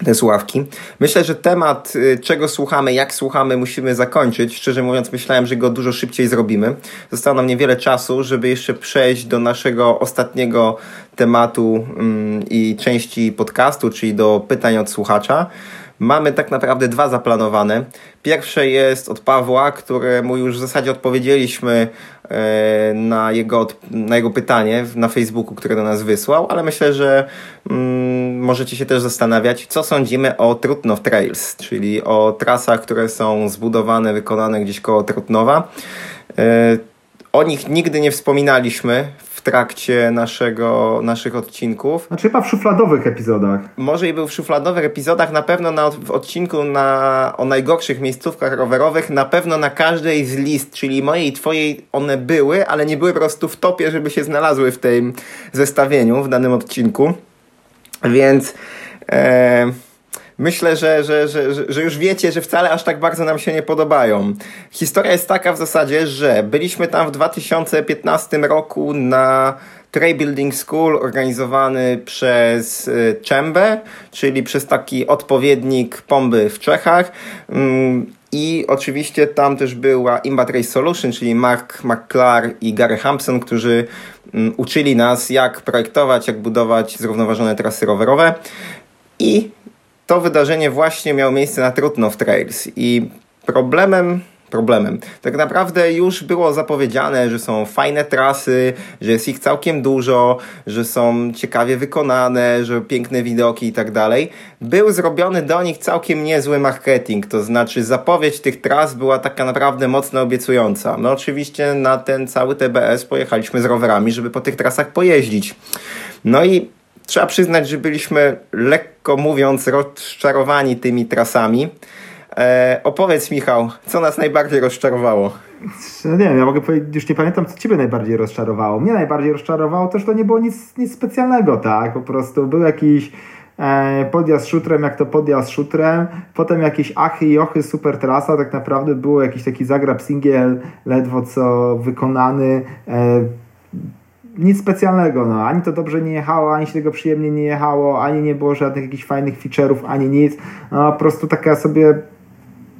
te słuchawki. Myślę, że temat, y, czego słuchamy, jak słuchamy, musimy zakończyć. Szczerze mówiąc, myślałem, że go dużo szybciej zrobimy. Zostało nam niewiele czasu, żeby jeszcze przejść do naszego ostatniego tematu mm, i części podcastu, czyli do pytań od słuchacza. Mamy tak naprawdę dwa zaplanowane. Pierwsze jest od Pawła, któremu już w zasadzie odpowiedzieliśmy e, na jego, na jego pytanie na Facebooku, które do nas wysłał, ale myślę, że mm, możecie się też zastanawiać, co sądzimy o Trutnow Trails, czyli o trasach, które są zbudowane, wykonane gdzieś koło Trutnowa. E, o nich nigdy nie wspominaliśmy trakcie naszego, naszych odcinków. Znaczy chyba w szufladowych epizodach. Może i był w szufladowych epizodach, na pewno na, w odcinku na, o najgorszych miejscówkach rowerowych, na pewno na każdej z list, czyli mojej i twojej one były, ale nie były po prostu w topie, żeby się znalazły w tym zestawieniu, w danym odcinku. Więc... E, myślę, że, że, że, że już wiecie, że wcale aż tak bardzo nam się nie podobają. Historia jest taka w zasadzie, że byliśmy tam w 2015 roku na Trail Building School organizowany przez y, Czembę, czyli przez taki odpowiednik Pomby w Czechach. Mm, I oczywiście tam też była Imba Race Solution, czyli Mark McClar i Gary Hampson, którzy mm, uczyli nas, jak projektować, jak budować zrównoważone trasy rowerowe. I to wydarzenie właśnie miało miejsce na Trutnov Trails i problemem problemem. Tak naprawdę już było zapowiedziane, że są fajne trasy, że jest ich całkiem dużo, że są ciekawie wykonane, że piękne widoki i tak dalej. Był zrobiony do nich całkiem niezły marketing, to znaczy zapowiedź tych tras była taka naprawdę mocno obiecująca. No oczywiście na ten cały TBS pojechaliśmy z rowerami, żeby po tych trasach pojeździć. No i trzeba przyznać, że byliśmy lekko mówiąc rozczarowani tymi trasami. E, opowiedz Michał, co nas najbardziej rozczarowało? No nie wiem, ja mogę powiedzieć, już nie pamiętam, co ciebie najbardziej rozczarowało. Mnie najbardziej rozczarowało to, że to nie było nic, nic specjalnego, tak? Po prostu był jakiś e, podjazd szutrem, jak to podjazd szutrem, potem jakieś achy i ochy, super trasa, tak naprawdę było jakiś taki zagrab singiel, ledwo co wykonany, e, nic specjalnego, no. Ani to dobrze nie jechało, ani się tego przyjemnie nie jechało, ani nie było żadnych jakichś fajnych feature'ów, ani nic. No, po prostu taka sobie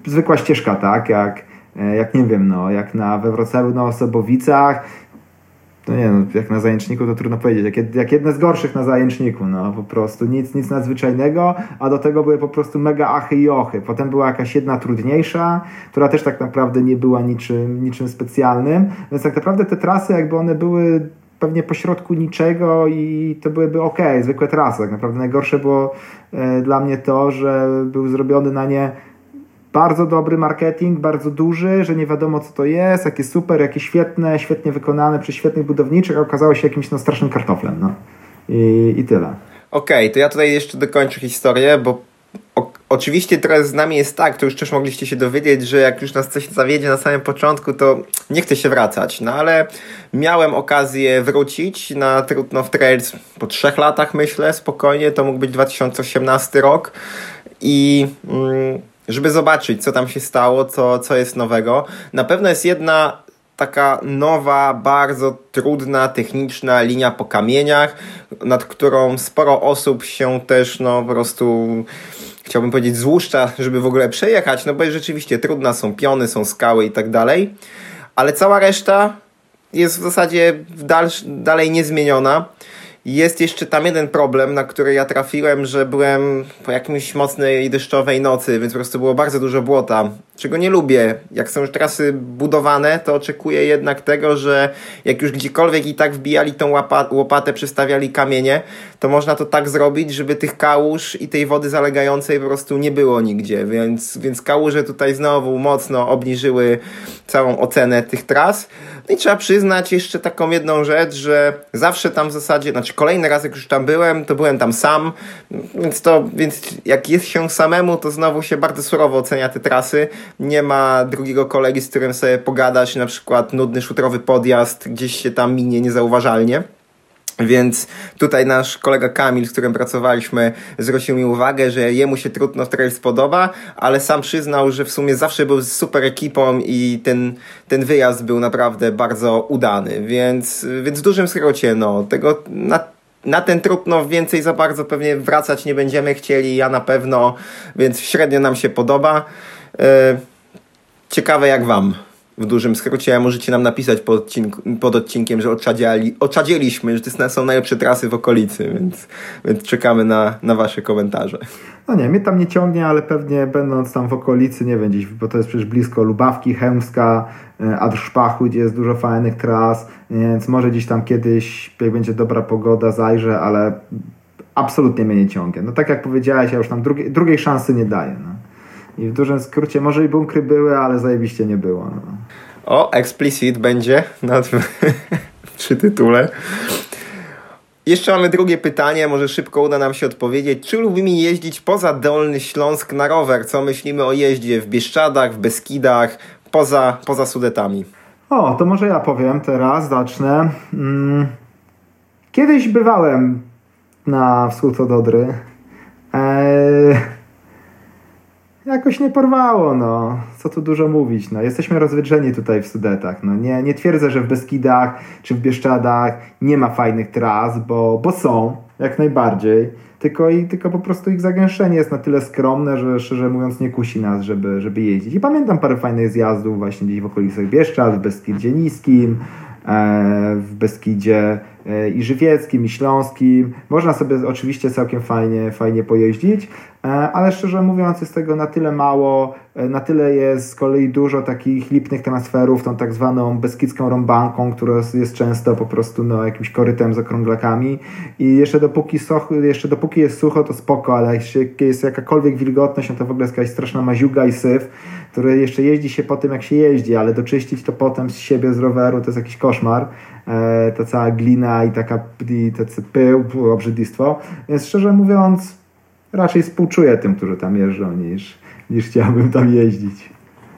zwykła ścieżka, tak? Jak, e, jak nie wiem, no, jak na, we Wrocławiu na Osobowicach, no nie no, jak na zajęczniku to trudno powiedzieć, jak, jak jedne z gorszych na zajęczniku, no po prostu nic, nic nadzwyczajnego, a do tego były po prostu mega achy i ochy. Potem była jakaś jedna trudniejsza, która też tak naprawdę nie była niczym, niczym specjalnym, więc tak naprawdę te trasy jakby one były pewnie pośrodku niczego i to byłyby ok, zwykłe trasy. Tak naprawdę najgorsze było e, dla mnie to, że był zrobiony na nie bardzo dobry marketing, bardzo duży, że nie wiadomo co to jest, jakie super, jakie świetne, świetnie wykonane przez świetnych budowniczych, a okazało się jakimś no, strasznym kartoflem. No. I, i tyle. Okej, okay, to ja tutaj jeszcze dokończę historię, bo o, oczywiście teraz z nami jest tak, to już też mogliście się dowiedzieć, że jak już nas coś zawiedzie na samym początku, to nie chce się wracać. No ale miałem okazję wrócić na Trudno w Trails po trzech latach, myślę, spokojnie. To mógł być 2018 rok. I mm, żeby zobaczyć, co tam się stało, co, co jest nowego. Na pewno jest jedna taka nowa, bardzo trudna, techniczna linia po kamieniach, nad którą sporo osób się też no po prostu chciałbym powiedzieć złuszcza, żeby w ogóle przejechać, no bo jest rzeczywiście trudna, są piony, są skały i tak dalej, ale cała reszta jest w zasadzie w dalej niezmieniona. Jest jeszcze tam jeden problem, na który ja trafiłem, że byłem po jakimś mocnej deszczowej nocy, więc po prostu było bardzo dużo błota, czego nie lubię. Jak są już trasy budowane, to oczekuję jednak tego, że jak już gdziekolwiek i tak wbijali tą łopatę, przystawiali kamienie, to można to tak zrobić, żeby tych kałuż i tej wody zalegającej po prostu nie było nigdzie, więc, więc kałuże tutaj znowu mocno obniżyły całą ocenę tych tras. No i trzeba przyznać jeszcze taką jedną rzecz, że zawsze tam w zasadzie, znaczy kolejny raz jak już tam byłem, to byłem tam sam, więc to, więc jak jest się samemu, to znowu się bardzo surowo ocenia te trasy. Nie ma drugiego kolegi, z którym sobie pogadasz, na przykład nudny szutrowy podjazd gdzieś się tam minie niezauważalnie. Więc tutaj nasz kolega Kamil, z którym pracowaliśmy, zwrócił mi uwagę, że jemu się trudno trail spodoba, ale sam przyznał, że w sumie zawsze był z super ekipą i ten, ten wyjazd był naprawdę bardzo udany. Więc, więc w dużym skrócie, no, tego na, na ten trudno więcej za bardzo pewnie wracać nie będziemy chcieli, ja na pewno, więc średnio nam się podoba. E, ciekawe jak wam w dużym skrócie możecie nam napisać pod, odcinku, pod odcinkiem, że oczadziali, oczadzieliśmy, że to są najlepsze trasy w okolicy, więc, więc czekamy na, na wasze komentarze. No nie, mnie tam nie ciągnie, ale pewnie będąc tam w okolicy, nie wiem, gdzieś, bo to jest przecież blisko Lubawki, Chełmska, e, Adrszpachu, gdzie jest dużo fajnych tras, więc może gdzieś tam kiedyś, jak będzie dobra pogoda, zajrzę, ale absolutnie mnie nie ciągnie. No tak jak powiedziałeś, ja już tam drugiej, drugiej szansy nie daję. No. I w dużym skrócie, może i bunkry były, ale zajebiście nie było. No. O, explicit będzie na przy tytule. Jeszcze mamy drugie pytanie, może szybko uda nam się odpowiedzieć. Czy lubimy jeździć poza Dolny Śląsk na rower? Co myślimy o jeździe w Bieszczadach, w Beskidach, poza, poza Sudetami? O, to może ja powiem teraz, zacznę. Mm. Kiedyś bywałem na wschód od Odry. Eee jakoś nie porwało, no. Co tu dużo mówić, no. Jesteśmy rozwydrzeni tutaj w Sudetach, no. Nie, nie twierdzę, że w Beskidach czy w Bieszczadach nie ma fajnych tras, bo, bo są, jak najbardziej. Tylko, i, tylko po prostu ich zagęszczenie jest na tyle skromne, że szczerze mówiąc nie kusi nas, żeby, żeby jeździć. I pamiętam parę fajnych zjazdów właśnie gdzieś w okolicach Bieszczad, w Beskidzie Niskim, w Beskidzie e, i Żywieckim, i Śląskim. Można sobie oczywiście całkiem fajnie, fajnie pojeździć, E, ale szczerze mówiąc jest tego na tyle mało, e, na tyle jest z kolei dużo takich lipnych transferów, tą tak zwaną beskidzką rąbanką, która jest często po prostu no, jakimś korytem z okrąglakami i jeszcze dopóki, soch, jeszcze dopóki jest sucho to spoko, ale jeśli jest jakakolwiek wilgotność, no to w ogóle jest jakaś straszna maziuga i syf, który jeszcze jeździ się po tym jak się jeździ, ale doczyścić to potem z siebie, z roweru to jest jakiś koszmar, e, ta cała glina i taka i tacy pył, obrzydlistwo, więc szczerze mówiąc raczej współczuję tym, którzy tam jeżdżą, niż, niż chciałbym tam jeździć.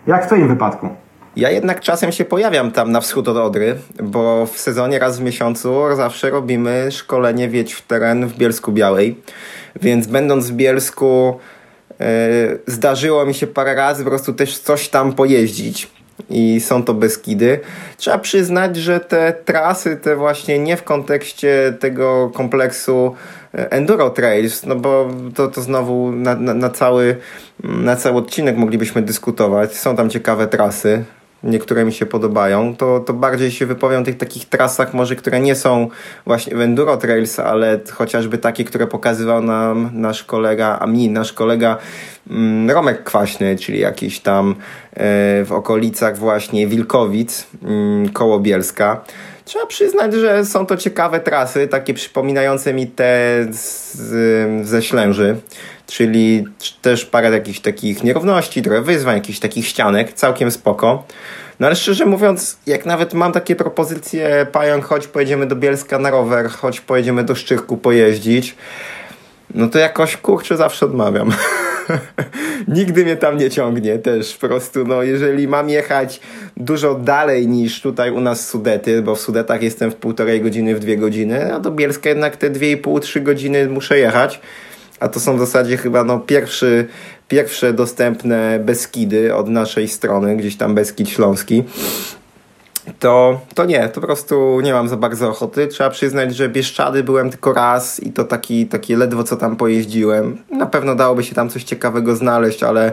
Jak w Twoim wypadku? Ja jednak czasem się pojawiam tam na wschód od Odry, bo w sezonie raz w miesiącu zawsze robimy szkolenie Wiedź w teren w Bielsku Białej. Więc będąc w Bielsku zdarzyło mi się parę razy po prostu też coś tam pojeździć i są to Beskidy. Trzeba przyznać, że te trasy, te właśnie nie w kontekście tego kompleksu e, Enduro Trails, no bo to, to znowu na, na, na, cały, na cały odcinek moglibyśmy dyskutować. Są tam ciekawe trasy, niektóre mi się podobają, to, to bardziej się wypowiem o tych takich trasach może, które nie są właśnie w Enduro Trails, ale chociażby takie, które pokazywał nam nasz kolega, a mi nasz kolega mm, Romek Kwaśny, czyli jakiś tam e, w okolicach właśnie Wilkowic, mm, koło Bielska. Trzeba przyznać, że są to ciekawe trasy, takie przypominające mi te z, ze Ślęży, czyli też parę jakichś takich nierówności, trochę wyzwań, jakichś takich ścianek, całkiem spoko. No ale szczerze mówiąc, jak nawet mam takie propozycje, pająk, choć pojedziemy do Bielska na rower, choć pojedziemy do Szczyrku pojeździć, no to jakoś kurczę zawsze odmawiam. Nigdy mnie tam nie ciągnie też po prostu, no jeżeli mam jechać dużo dalej niż tutaj u nas Sudety, bo w Sudetach jestem w półtorej godziny, w dwie godziny, a do Bielska jednak te dwie i pół, trzy godziny muszę jechać, a to są w zasadzie chyba no pierwszy, pierwsze dostępne Beskidy od naszej strony, gdzieś tam Beskid Śląski to, to nie, to po prostu nie mam za bardzo ochoty. Trzeba przyznać, że Bieszczady byłem tylko raz i to taki, taki ledwo co tam pojeździłem. Na pewno dałoby się tam coś ciekawego znaleźć, ale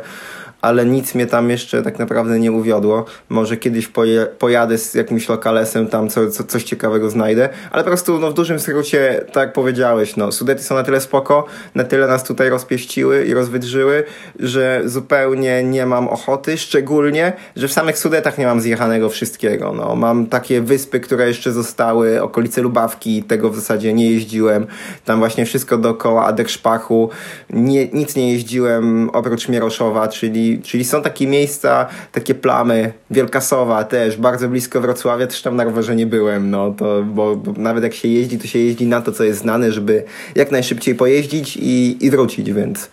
ale nic mnie tam jeszcze tak naprawdę nie uwiodło. Może kiedyś poje, pojadę z jakimś lokalesem, tam co, co, coś ciekawego znajdę, ale po prostu no, w dużym skrócie, tak jak powiedziałeś, no, Sudety są na tyle spoko, na tyle nas tutaj rozpieściły i rozwydrzyły, że zupełnie nie mam ochoty, szczególnie, że w samych Sudetach nie mam zjechanego wszystkiego. No, mam takie wyspy, które jeszcze zostały, okolice Lubawki, tego w zasadzie nie jeździłem. Tam właśnie wszystko dookoła Adek Szpachu. Nie, nic nie jeździłem oprócz Mieroszowa, czyli czyli, są takie miejsca, takie plamy, Wielka Sowa też, bardzo blisko Wrocławia, też tam na rowerze nie byłem, no to, bo, bo nawet jak się jeździ, to się jeździ na to, co jest znane, żeby jak najszybciej pojeździć i, i wrócić, więc,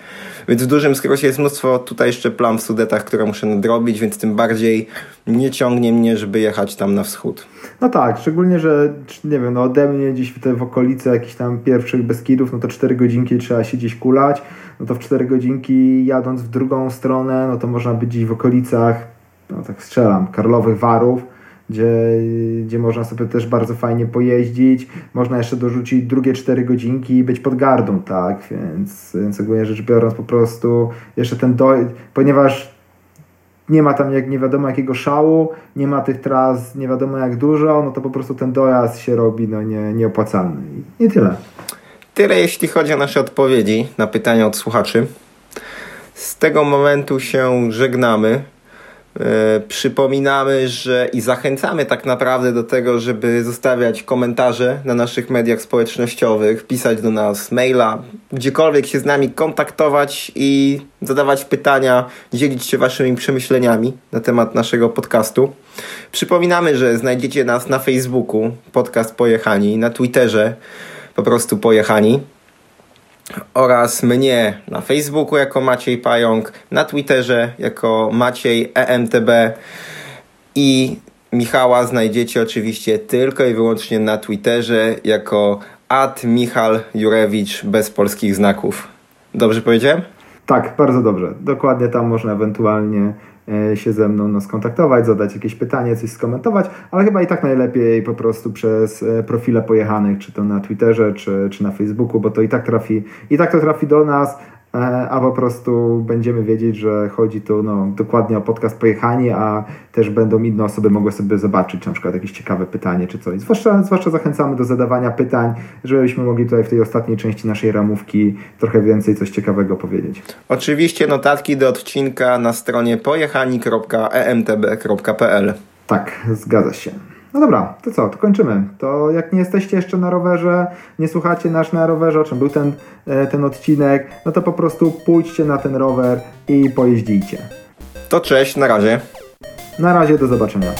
więc w dużym skrócie jest mnóstwo tutaj jeszcze plam w Sudetach, które muszę nadrobić, więc tym bardziej nie ciągnie mnie, żeby jechać tam na wschód. No tak, szczególnie, że nie wiem, no ode mnie gdzieś w, te, w okolice jakichś tam pierwszych Beskidów, no to 4 godzinki trzeba się gdzieś kulać, no to w 4 godzinki jadąc w drugą stronę, no to można być gdzieś w okolicach, no tak strzelam, Karlowych Warów, gdzie, gdzie można sobie też bardzo fajnie pojeździć. Można jeszcze dorzucić drugie 4 godzinki i być pod gardą, tak? Więc, więc ogólnie rzecz biorąc, po prostu jeszcze ten do... ponieważ nie ma tam jak nie wiadomo jakiego szału, nie ma tych tras nie wiadomo jak dużo, no to po prostu ten dojazd się robi no nie, nieopłacalny. I tyle. Tyle jeśli chodzi o nasze odpowiedzi na pytania od słuchaczy. Z tego momentu się żegnamy. E, przypominamy, że i zachęcamy tak naprawdę do tego, żeby zostawiać komentarze na naszych mediach społecznościowych, pisać do nas maila, gdziekolwiek się z nami kontaktować i zadawać pytania, dzielić się waszymi przemyśleniami na temat naszego podcastu. Przypominamy, że znajdziecie nas na Facebooku, podcast Pojechani, na Twitterze, po prostu Pojechani oraz mnie na Facebooku jako Maciej Pająk, na Twitterze jako Maciej EMTB i Michała znajdziecie oczywiście tylko i wyłącznie na Twitterze jako at Michal Jurewicz bez polskich znaków. Dobrze powiedziałem? Tak, bardzo dobrze. Dokładnie tam można ewentualnie się ze mną no, skontaktować, zadać jakieś pytanie, coś skomentować, ale chyba i tak najlepiej po prostu przez e, profile pojechanych, czy to na Twitterze, czy, czy na Facebooku, bo to i tak trafi, i tak to trafi do nas, E, a po prostu będziemy wiedzieć, że chodzi tu no, dokładnie o podcast Pojechani, a też będą inne osoby mogły sobie zobaczyć na przykład jakieś ciekawe pytanie czy coś. Zwłaszcza, zwłaszcza zachęcamy do zadawania pytań, żebyśmy mogli tutaj w tej ostatniej części naszej ramówki trochę więcej coś ciekawego powiedzieć. Oczywiście notatki do odcinka na stronie pojechani.emtb.pl Tak, zgadza się. No dobra, to co, to kończymy. To jak nie jesteście jeszcze na rowerze, nie słuchacie nasz na rowerze, o czym był ten, e, ten odcinek, no to po prostu pójdźcie na ten rower i pojeździcie. To cześć, na razie. Na razie, do zobaczenia.